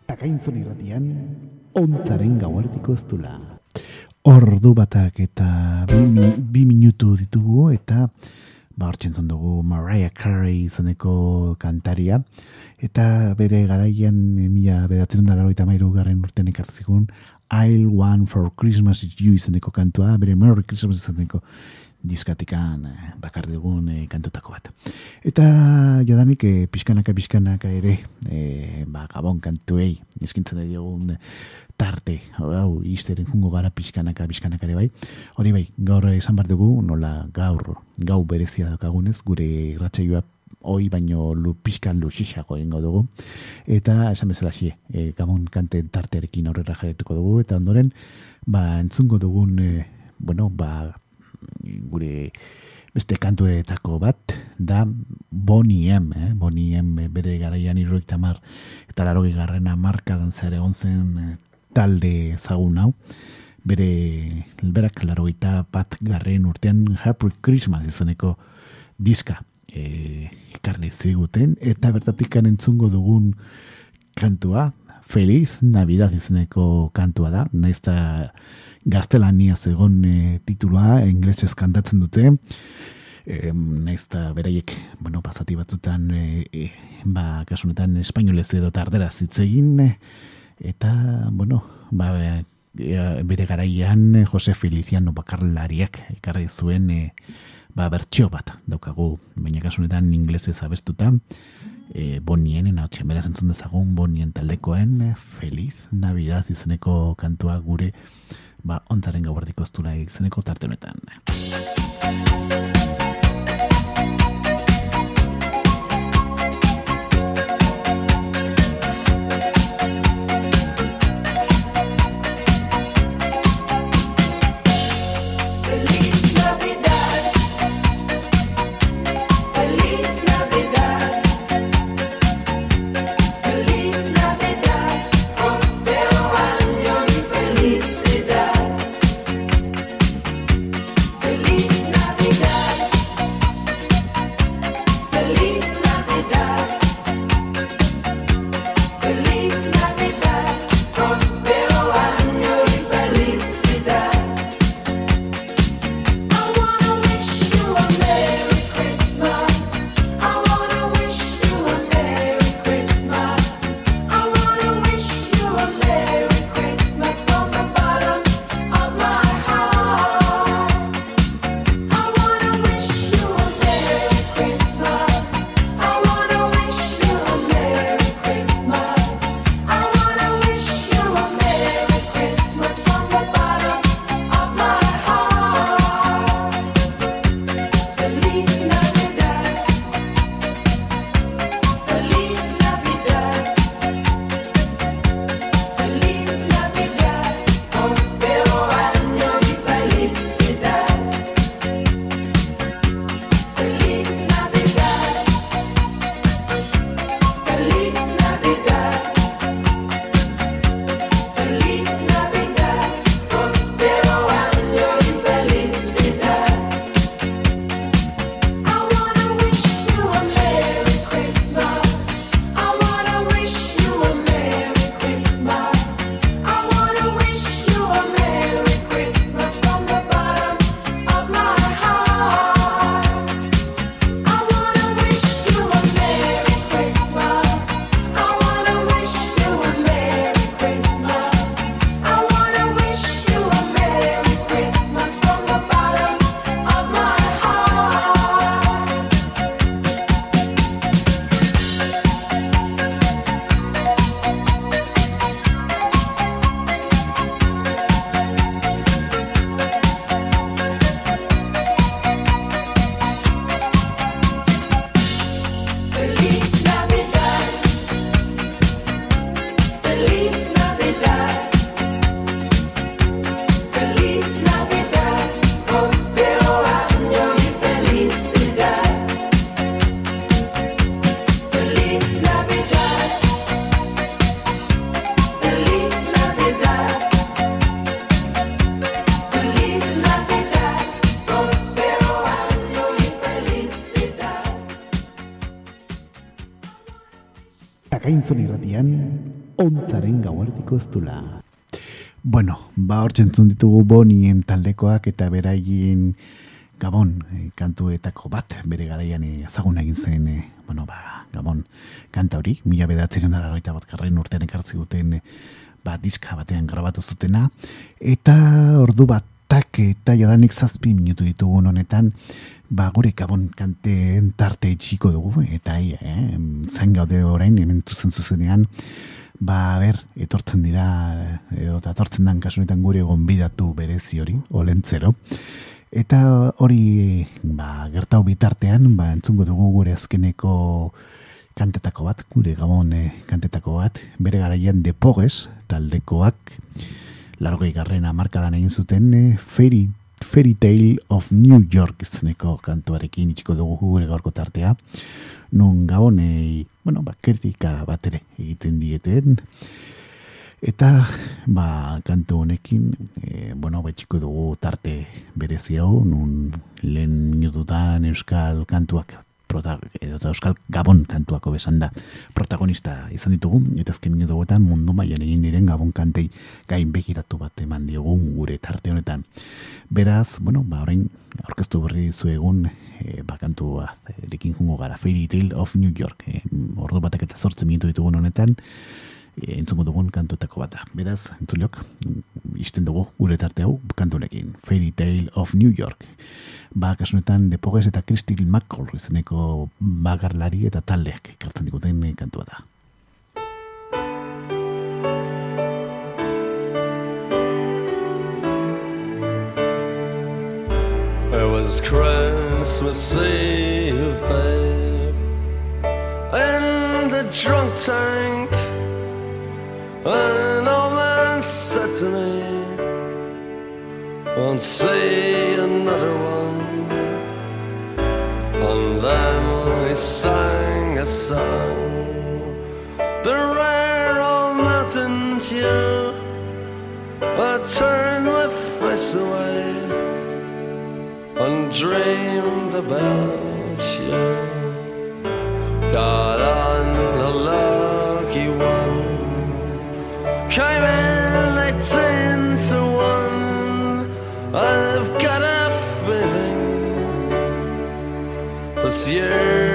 Akainzon irratian, ontzaren gauartiko ez dula. Ordu batak eta bi, bi minutu ditugu eta ba hortxentzun dugu Mariah Carey izeneko kantaria eta bere garaian mila bedatzen da laro eta mairu garren urtean ekartzikun I'll Want for Christmas is You izeneko kantua, bere Merry Christmas izeneko diskatikan eh, bakar dugun eh, kantutako bat. Eta jadanik eh, pixkanaka pixkanaka ere eh, ba, gabon kantuei eskintzen ari dugun eh, tarte, hau, izteren jungo gara pixkanaka pixkanaka ere bai. Hori bai, gaur esan bar dugu, nola gaur gau berezia daukagunez, gure irratsaioa hoi baino lu pixkan luxixago egingo dugu. Eta esan bezala xie, e, gabon kanten tartearekin aurrera jarretuko dugu, eta ondoren, ba, entzungo dugun, e, bueno, ba, gure beste kantuetako bat da Bonnie M, eh? Bonnie M eh, bere garaian irroik tamar eta larogi garrena markadan zer egon zen eh, talde ezagun hau. Bere berak larogeita bat garren urtean Happy Christmas izeneko diska e, ekarri ziguten. Eta bertatik entzungo dugun kantua Feliz Navidad izeneko kantua da, naiz eta gaztelania zegon e, titulua, inglesez kantatzen dute, e, naiz eta beraiek, bueno, pasati batzutan, e, e, ba, kasunetan espainolez edo tardera zitzegin, e, eta, bueno, ba, e, bere garaian Jose Feliciano bakarlariak ekarri zuen e, ba, bertxio bat daukagu, baina kasunetan inglesez abestuta, e, bonien, ena hotxe, beraz entzun dezagun bonien taldekoen Feliz Navidad izeneko kantua gure ba, ontzaren gauardiko estura izeneko tarte honetan. Dula. Bueno, ba hor txentzun ditugu bonien taldekoak eta beraien Gabon eh, kantuetako bat, bere garaian eh, ezaguna egin zen, eh, bueno, ba, Gabon kanta hori, mila bedatzen dara bat garren urtean ekartzi duten eh, ba, diska batean grabatu zutena, eta ordu batak eta jadanik zazpi minutu ditugun honetan, ba, gure Gabon kanteen tarte txiko dugu, eta eh, zain gaude orain, hemen zuzen zuzenean, ba, ber, etortzen dira, edo eta etortzen dan kasunetan gure gonbidatu berezi hori, olentzero, Eta hori ba, gertau bitartean, ba, entzungo dugu gure azkeneko kantetako bat, gure gabon eh, kantetako bat, bere garaian depoges, taldekoak, largoi garrena markadan egin zuten, eh, Fairy, Fairy Tale of New York izeneko kantuarekin itxiko dugu gure gaurko tartea, nun gabonei, bueno, ba, kritika bat ere egiten dieten, Eta, ba, kantu honekin, e, bueno, betxiko dugu tarte berezi hau, nun lehen minututan euskal kantuak, prota, edo euskal gabon kantuako besan da protagonista izan ditugu, eta azken minutu hauetan mundu mailan egin diren gabon kantei gain begiratu bat eman diogu gure tarte honetan. Beraz, bueno, ba, orain, orkestu berri zuegun, e, ba, kantua erekin jungo gara, Fairy Tale of New York, e, ordu batek eta zortzen minutu ditugun honetan, e, entzungo dugun kantuetako bat da. Beraz, entzulok, isten dugu gure tarte hau kantunekin. Fairy Tale of New York. Ba, kasunetan, Depoges eta Crystal McCall izeneko bagarlari eta taldeak ekartzen diguten eh, kantua da. It was Christmas Eve, babe, in the drunk tank. An old man said to me, Won't see another one. And then he sang a song, the rare old mountain dew. I turned my face away and dreamed about you. Got on I've got a feeling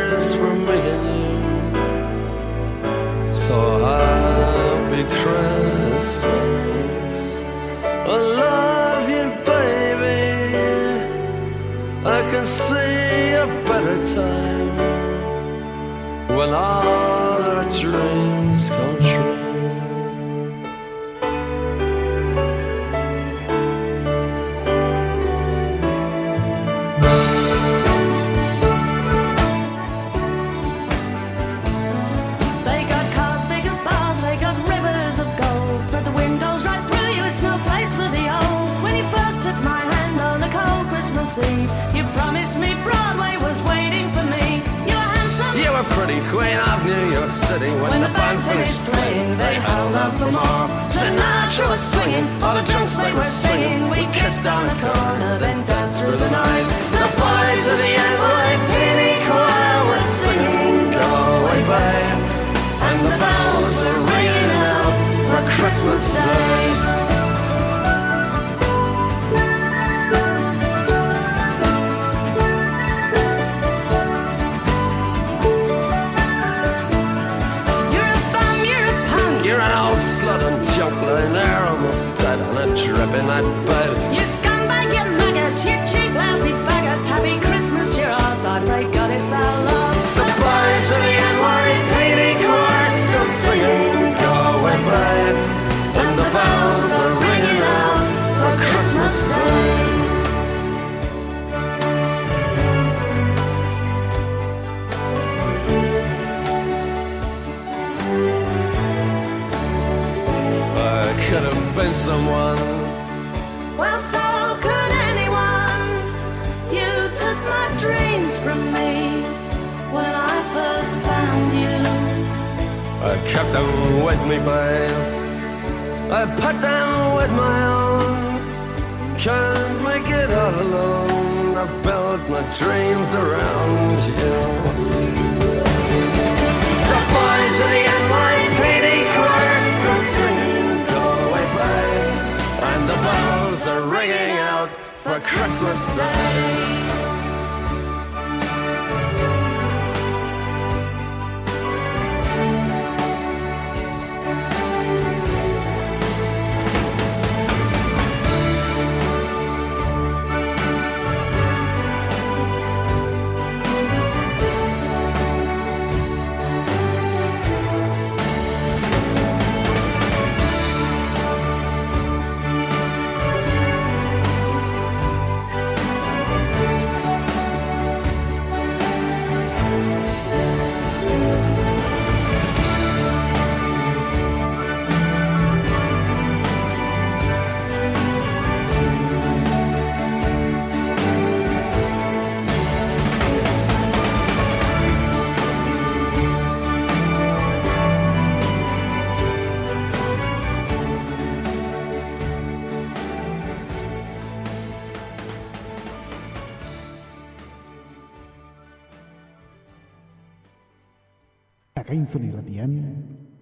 Akainzon irratian,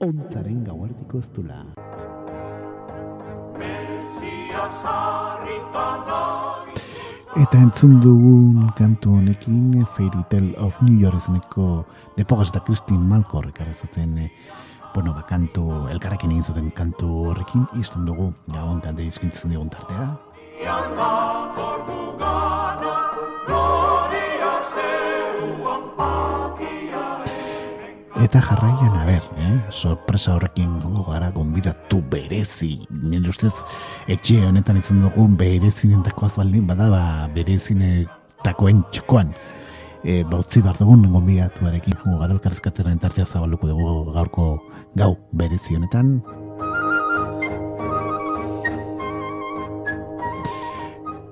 ontzaren gauardiko ez dula. Eta entzun dugun kantu honekin Fairy Tale of New York izeneko de Pogas eta Christine Malcor ekarrezaten eh, bueno, ba, kantu, elkarrekin egin zuten kantu horrekin, izten dugu, gabon kante izkintzen digun tartea. Eta jarraian, a ber, eh? sorpresa horrekin gongo gara gonbidatu berezi. Nire ustez, etxe honetan izan dugun berezinetakoaz baldin bada, ba, berezinetakoen txokoan. E, bautzi behar dugun gonbidatuarekin gongo gara elkarrezkateren tartea zabaluko dugu gaurko gau berezi honetan.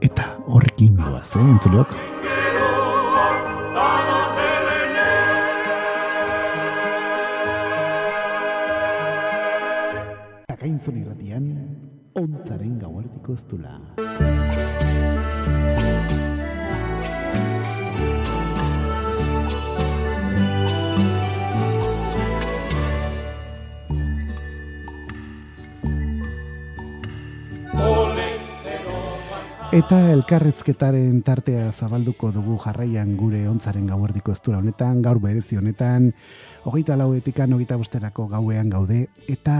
Eta horrekin goaz, eh, entzuleok? Dula. Eta elkarrezketaren tartea zabalduko dugu jarraian gure ontzaren gauerdiko eztura honetan, gaur berezi honetan, hogeita lauetikan, hogeita bosterako gauean gaude, eta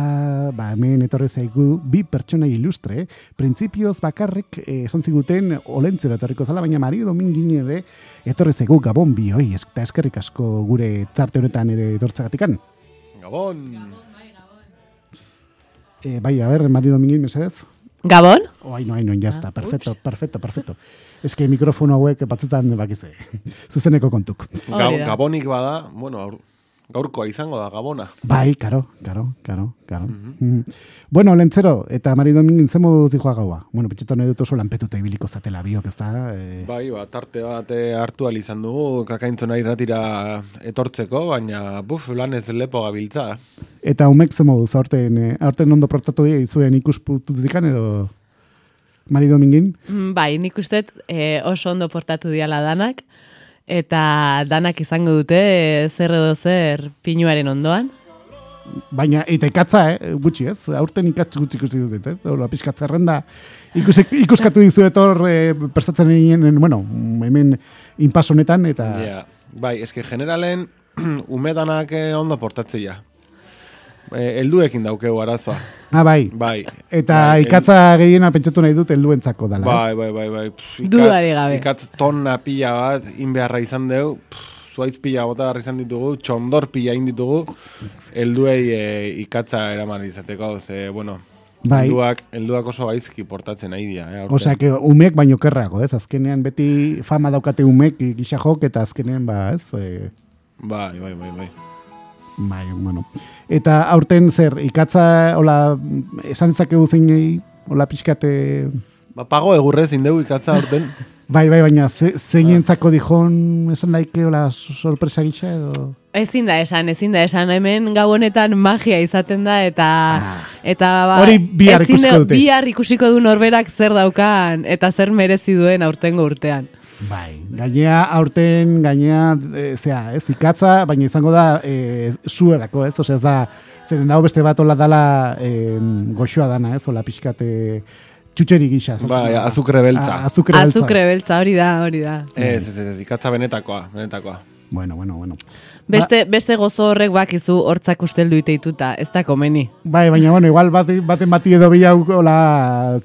ba, hemen etorri zaigu bi pertsona ilustre, printzipioz bakarrik eh, esan ziguten olentzero etorriko zala, baina Mario Domingin ere etorri zaigu gabon bi eta eskerrik asko gure tarte honetan ere etortzagatikan. Gabon! E, bai, a ber, Mario Domingin, mesedez? Gabon? Oh, aino, aino, ya está, perfecto, perfecto, perfecto. Es que mikrofono hauek batzutan bakize, <laughs> zuzeneko kontuk. Ga, gabonik bada, bueno, aur, gaurkoa izango da, gabona. Bai, karo, karo, karo, karo. Mm. Bueno, lentzero, eta Mari Domingin ze modu dijoa gaua? Bueno, pitxeto nahi dut oso lanpetuta ibiliko zatela biok, ez da? Eh, Bai, ba, tarte bat eh, hartu izan dugu, kakaintzona irratira etortzeko, baina, buf, lanez lepo gabiltza. eta umek ze modu, aurten, eh, aurten ondo protzatu dira izuen ikusputuzikan edo Mari Domingin? Mm, Bai, nik uste e, oso ondo portatu diala danak, eta danak izango dute zer edo zer pinuaren ondoan. Baina, eta ikatza, eh, gutxi ez? Aurten ikatz gutxi ikusi dut, eh? Hola, pizkat zerrenda ikus, ikuskatu dizuet hor eh, prestatzen egin, bueno, hemen inpas honetan, eta... Ja, bai, eske generalen <clears throat> umedanak eh, ondo portatzea. Eh, elduekin daukeu arazoa. Ah, bai. Bai. Eta bai, ikatza gehiena pentsatu nahi dut helduentzako dala. Bai, bai, bai, bai. Pff, gabe. Ikatz tonna pila bat, inbeharra izan dugu, pff, zuaiz pila bota behar izan ditugu, txondor pila inditugu, helduei e, ikatza eraman izateko, ze, bueno, Bai. helduak, helduak oso gaizki portatzen nahi dira, eh. Osea, que umek baino kerrago, ez? Azkenean beti fama daukate umek gisa jok, eta azkenean, ba, ez? E, Bai, bai, bai, bai. bai, bueno. Eta aurten zer, ikatza, hola, esan dezakegu zeinei, hola pixkate... Ba, pago egurrez indegu ikatza aurten. <laughs> Bai, bai, baina ze, zeinentzako dijon esan laike, hola, sorpresa gisa edo... Ezin da esan, ezin da esan, hemen gau honetan magia izaten da, eta... eta ba, Ah. Hori bihar ezin ikusiko da- dute. Bihar ikusiko du norberak zer daukan, eta zer merezi duen aurtengo urtean. Bai, gainea aurten, gainea, e, zea, ez, ikatza, baina izango da e, zuerako, ez, osea, ez da, zeren hau beste bat hola dala e, goxoa dana, ez, hola pixkate txutxeri gisa. Bai, azukre beltza. A- azukre beltza. Azukre beltza, hori da, hori da. Ez, ez, ez, ikatza benetakoa, benetakoa. Bueno, bueno, bueno. Beste, beste gozo horrek bakizu hortzak usteldu iteituta, ez da komeni. Bai, baina, bueno, igual bate, baten bati edo bilau, hola,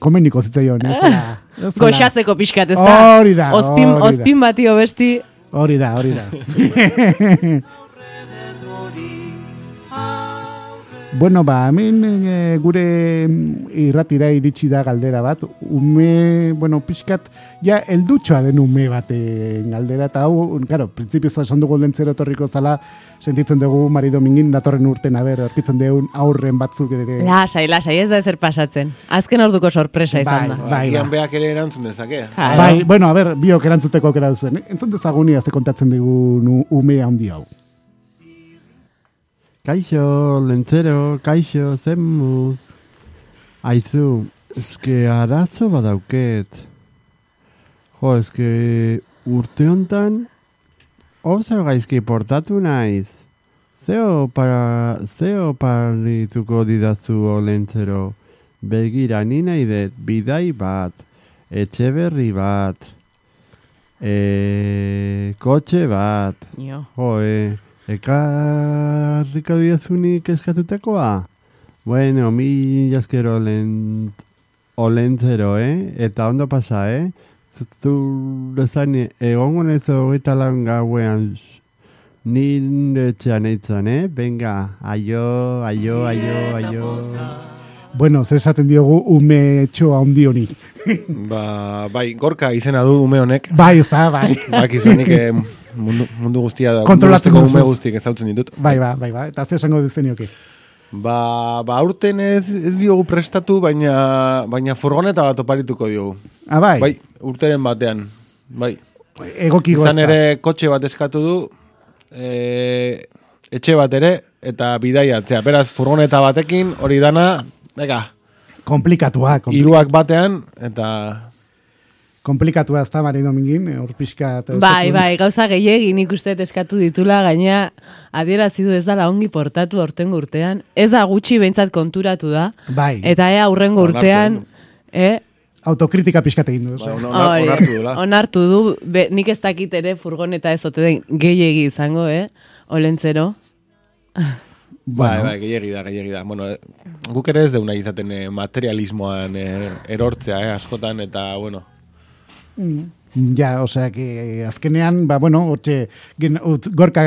komeniko zitzaion, ez? Hola, ez. Goxatzeko pixkat, ez da? Hori da, hori da. ospin bati besti Hori da, hori da. <laughs> bueno, ba, hemen e, gure mm, irratira iritsi da galdera bat, ume, bueno, pixkat, ja, eldutxoa den ume baten galdera, eta hau, claro, printzipioz esan dugu lentzero etorriko zala, sentitzen dugu Mari Domingin datorren urten, aber, aurkitzen dugun aurren batzuk ere. Lasai, lasai, ez da ezer pasatzen. Azken orduko sorpresa izan da. bai, bai. beak ere erantzun dezake. Bai. Bai, bueno, a ber, biok erantzuteko aukera duzuen. Entzun dezagunia ze kontatzen digu ume handi hau. Kaixo, lentzero, kaixo, zenmuz. Aizu, eske arazo badauket. Jo, eske urte hontan oso gaizki portatu naiz. Zeo para, zeo parituko didazu lentzero. Begira, ni nahi dut, bidai bat, etxe berri bat, e, kotxe bat, Jo. Jo, e, ekarriko diazunik eskatutakoa? Bueno, mi jaskero olent, olentzero, eh? Eta ondo pasa, eh? Zure zain, egongo nez hogeita lan gauean nire etxean eitzan, eh? Venga, aio, aio, aio, aio. Bueno, ze esaten diogu ume txoa handi honi. Ba, bai, gorka izena du ume honek. Bai, ez da, bai. Bakizu nik eh, mundu, mundu guztia da. Kontrolatzen ume guztiak ezautzen ditut. Bai, ba, bai, ba. Eta ze esango duzenioke. Ba, ba aurten ez, ez diogu prestatu, baina, baina furgoneta bat oparituko diogu. Ah, bai? Bai, urteren batean. Bai. Egoki Izan gozta. ere kotxe bat eskatu du, e, etxe bat ere, eta bidaiatzea. Beraz, furgoneta batekin, hori dana, neka, Komplikatua, kompli- hiruak batean, eta komplikatua ez da, Mari Domingin, hor pixka... eta Bai, bai, gauza gehiagin nik uste dut eskatu ditula, gaina adierazi du ez dala ongi portatu aurtengo urtean. Ez da gutxi behintzat konturatu da. Bai. Eta ea aurrengo Onartu urtean, eh, Autokritika pixkat egin du. Ba, ez? hori, onartu du, be, nik ez dakit ere furgoneta ez ote den gehiegi izango, eh? Olentzero. Bai, bai, gehiagi da, gehiagi da. Bueno, eh, guk ere ez deuna izaten eh, materialismoan eh, erortzea, eh, askotan, eta, bueno, Mm. Ja, osea, que azkenean, ba, bueno, hortxe, gen, utz, gorka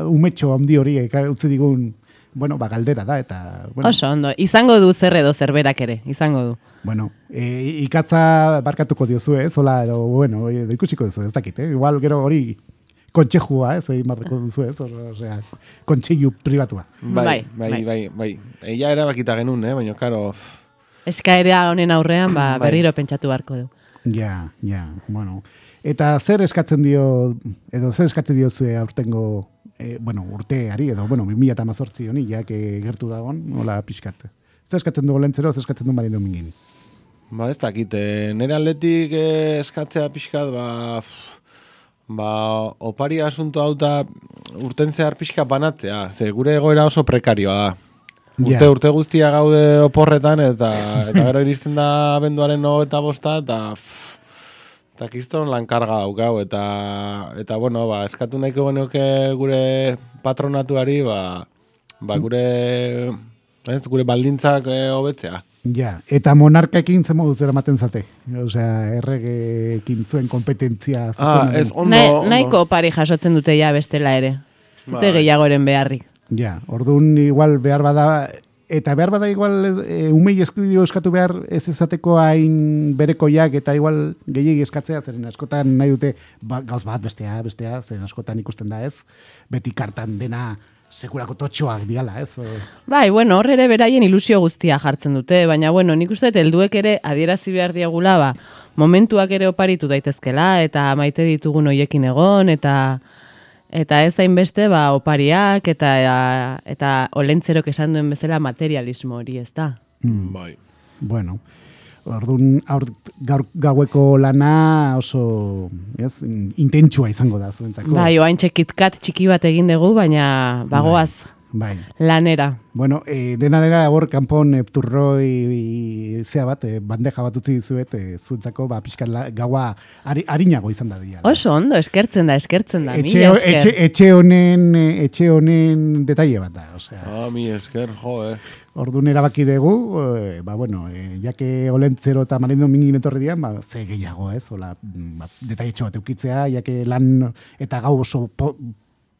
uh, umetxo handi hori eka- utzi digun, bueno, ba, galdera da, eta, bueno, Oso ondo, izango du zer edo zerberak ere, izango du. bueno e, ikatza barkatuko diozu, ez, hola, edo, bueno, edo ikusiko duzu, ez dakit, eh? igual gero hori kontxejua, ez, egin marreko duzu, ez, Or- osea, kontxeiu pribatua. bai, bai, bai, bai. Eia erabakita genuen, eh, baina, karo, Eskaerea honen aurrean, ba, Bai. berriro pentsatu beharko du. Ja, ja, bueno. Eta zer eskatzen dio, edo zer eskatzen dio zue aurtengo, e, bueno, urteari, edo, bueno, 2018 honi, jak e, gertu dagon, hola pixkat. Zer eskatzen dugu lentzero, zer eskatzen du Mari Domingin. ba, ez dakit, eh, nire aldetik eh, eskatzea pixkat, ba, ba, opari asunto hau eta urten zehar pixka banatzea, ze gure egoera oso prekarioa da. Urte, Ja. urte guztia gaude oporretan, eta, eta gero iristen da abenduaren no eta bosta, eta pff, eta kiston lan karga daukau, eta, eta bueno, ba, eskatu nahiko genioke gure patronatuari, ba, ba gure, ez, gure baldintzak eh, hobetzea. Ja, eta monarkaekin zen moduz eramaten zate. Osea, erregekin zuen kompetentzia. Ah, ez, ondo, Na, ondo. nahiko opari jasotzen dute ja bestela ere. Ez dute Bai. gehiagoren beharrik. Ja, orduan igual behar bada, eta behar bada igual e, umei eskudio eskatu behar ez ezateko hain berekoiak eta igual gehiegi eskatzea, zeren askotan nahi dute ba, gauz bat bestea, bestea, zeren askotan ikusten da ez, beti kartan dena sekurako totxoak diala, ez? Bai, bueno, hor ere beraien ilusio guztia jartzen dute, baina bueno, nik uste helduek ere adierazi behar diagula, ba, momentuak ere oparitu daitezkela, eta maite ditugun hoiekin egon, eta eta ez hainbeste ba, opariak, eta, eta olentzerok esan duen bezala materialismo hori, ez da? Bai. Bueno, orduan aur, gaur, gaueko lana oso, ez, in- intentsua izango da zuentzako. Bai, oain txekitkat txiki bat egin dugu, baina bagoaz bai. Lanera. Bueno, e, dena dela hor kanpon e, turroi zea bat, e, bandeja bat utzi dizuet, e, zuentzako, ba, pixkat la, gaua ari, harinago izan da dia. Oso ondo, eskertzen da, eskertzen da, etxe, mila esker. etxe, etxe honen, etxe honen detaile bat da, osea. Ah, mi esker, jo, eh. Orduan erabaki dugu, e, ba, bueno, e, jake olentzero eta marindo mingin etorri dian, ba, ze gehiago, ez, hola, mm, ba, detaile bat eukitzea, jake lan eta gau oso po,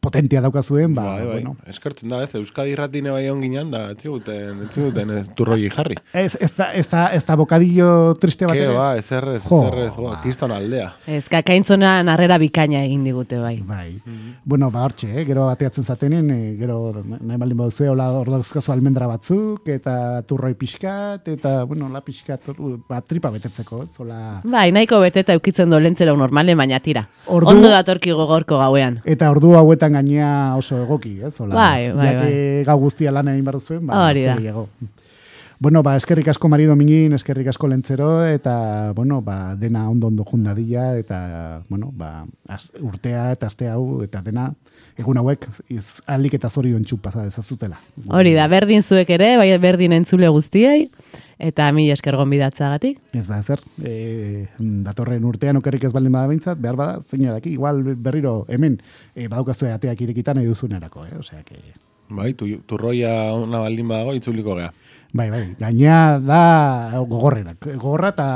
potentia daukazuen, ba, bai, bai. bueno, Eskertzen da, ez, Euskadi irratine bai onginan da, etziguten, etziguten ez turroi jarri. Ez, ez, da, ez, da, ez da bokadillo triste bat Ke ere? ba, ez errez, ez Jo, errez, ba, kiston aldea. Ez, kakaintzona narrera bikaina egin digute bai. Bai. Bueno, ba, hortxe, eh? gero ateatzen zatenen, eh, gero nahi baldin baduzu, hola ordozkazu almendra batzuk, eta turroi pixkat, eta, bueno, la pixkat, hor, ba, tripa betetzeko, ez, hola... Bai, nahiko beteta eukitzen du lentzera normale, baina tira. Ordu- Ondo datorki gogorko gauean. Eta ordu hauetan gainea oso egoki, ez? Hola, Bai, bai, jake gau guztia lan egin behar zuen, ba, Hori da. Bueno, ba, eskerrik asko Mari Domingin, eskerrik asko lentzero, eta, bueno, ba, dena ondo ondo jundadila, eta, bueno, ba, az, urtea eta aste hau, eta dena, egun hauek, iz, alik eta zorion txupa ezazutela. Hori da, berdin zuek ere, bai berdin entzule guztiei, eta mi esker gonbidatzagatik. Ez da, zer, e, datorren urtean okerrik ez baldin bada behintzat, behar bada, zeina daki, igual berriro hemen, e, badaukazue ateak irekitan nahi duzunerako, eh? Osea, que... Bai, tu, turroia ona baldin badago, itzuliko gea. Bai, bai, gaina da gogorrenak, gogorra eta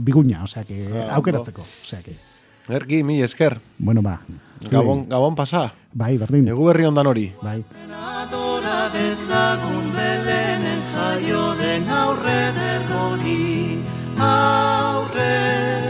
biguña, osea, que Ah, aukeratzeko, osea, que, Erki, mi esker. bueno, ba, Gabon, gabon pasa. bai, berdin, Egu berri ondan hori. bai. Dezagun belenen jaio den aurre der hori, aurre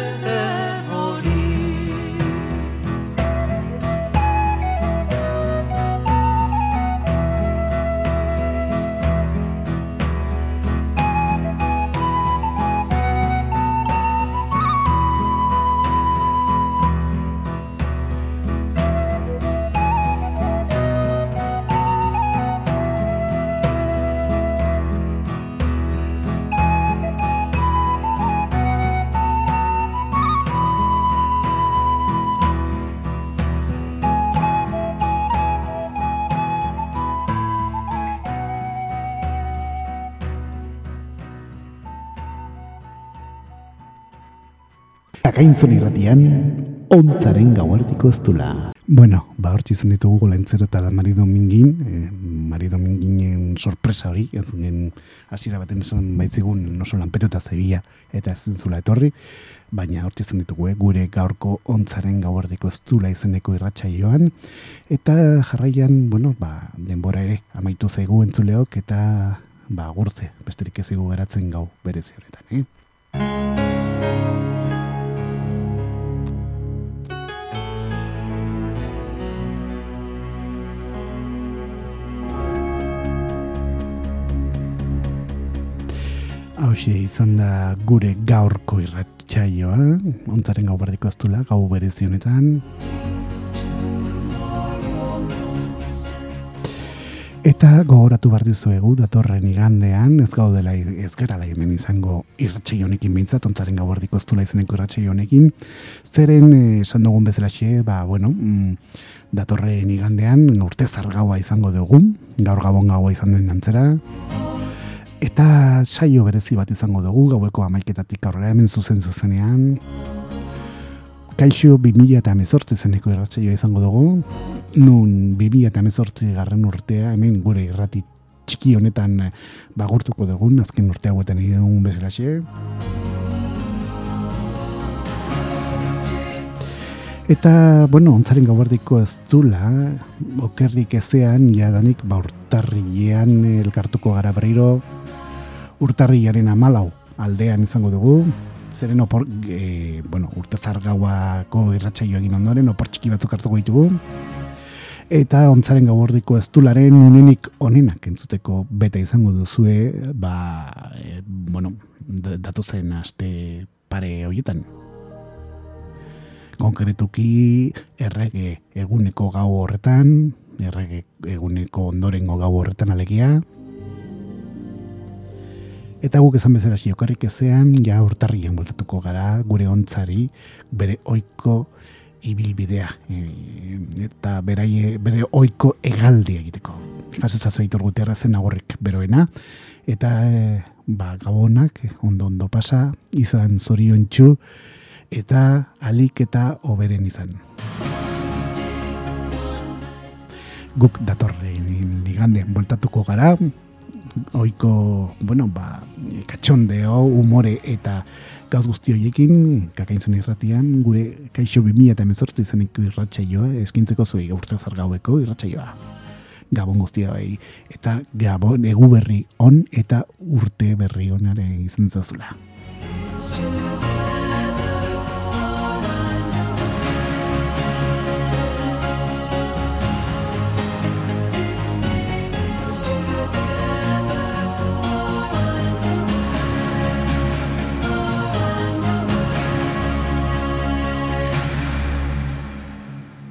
Akainzon irratian, ontzaren gauartiko estula. Bueno, ba hortxe izan ditugu lentzero eta Mari Domingin, eh, Mari Dominginen sorpresa hori, ez zuen hasiera baten esan baitzigun oso lanpetu eta zebia eta ez zula etorri, baina hortxe izan ditugu, eh, gure gaurko ontzaren gauardiko estula izeneko irratsaioan eta jarraian, bueno, ba, denbora ere amaitu zaigu entzuleok eta ba, gurtze, besterik ez geratzen gau berezi honetan, eh? Hauxe izan da gure gaurko irratsaioa, ontzaren gau berdiko aztula, gau berezi. Eta gogoratu behar dizuegu datorren igandean, ez gaudela ez gara hemen izango irratxei honekin bintzat, ontzaren gau berdiko aztula izeneko irratxei honekin. Zeren, eh, esan dugun bezalaxe, ba, bueno, mm, datorren igandean urte zargaua izango dugu, gaur gabon gaua izan den antzera. Eta saio berezi bat izango dugu, gaueko amaiketatik aurrera hemen zuzen zuzenean. Kaixo 2000 eta amezortzi zeneko irratsaioa izango dugu. Nun 2000 eta amezortzi garren urtea hemen gure irrati txiki honetan eh, bagurtuko dugun, azken urte hauetan egin dugun bezalaxe. Eta, bueno, ontzaren gauardiko ez dula, okerrik ezean, jadanik, ba, urtarrilean elkartuko gara berriro, urtarrilaren amalau aldean izango dugu, zeren opor, e, bueno, urte zargauako irratsaio egin ondoren, opor txiki batzuk hartuko ditugu, eta ontzaren gauardiko ez dularen unenik onenak entzuteko beta izango duzue, ba, e, bueno, da- datozen aste pare horietan. Konkretuki errege eguneko gau horretan, errege eguneko ondorengo gau horretan alegia. Eta guk esan bezala xiokarrik ezean, ja urtarrien voltatuko gara gure ontzari bere oiko ibilbidea e, eta beraie, bere oiko egaldi egiteko. jaso zazu aitor guterra zen agorrik beroena, eta e, ba, gabonak ondo ondo pasa, izan zorion txu, eta alik eta oberen izan. Guk datorren ligande, voltatuko gara, oiko, bueno, ba, katxondeo, umore eta gauz guzti horiekin, kakainzun irratian, gure kaixo 2000 eta emezortzi izaniko irratxaioa, eskintzeko zuei gaurtza zargaueko irratxaioa. Gabon guztia bai, eta gabon egu berri on eta urte berri onare izan zazula.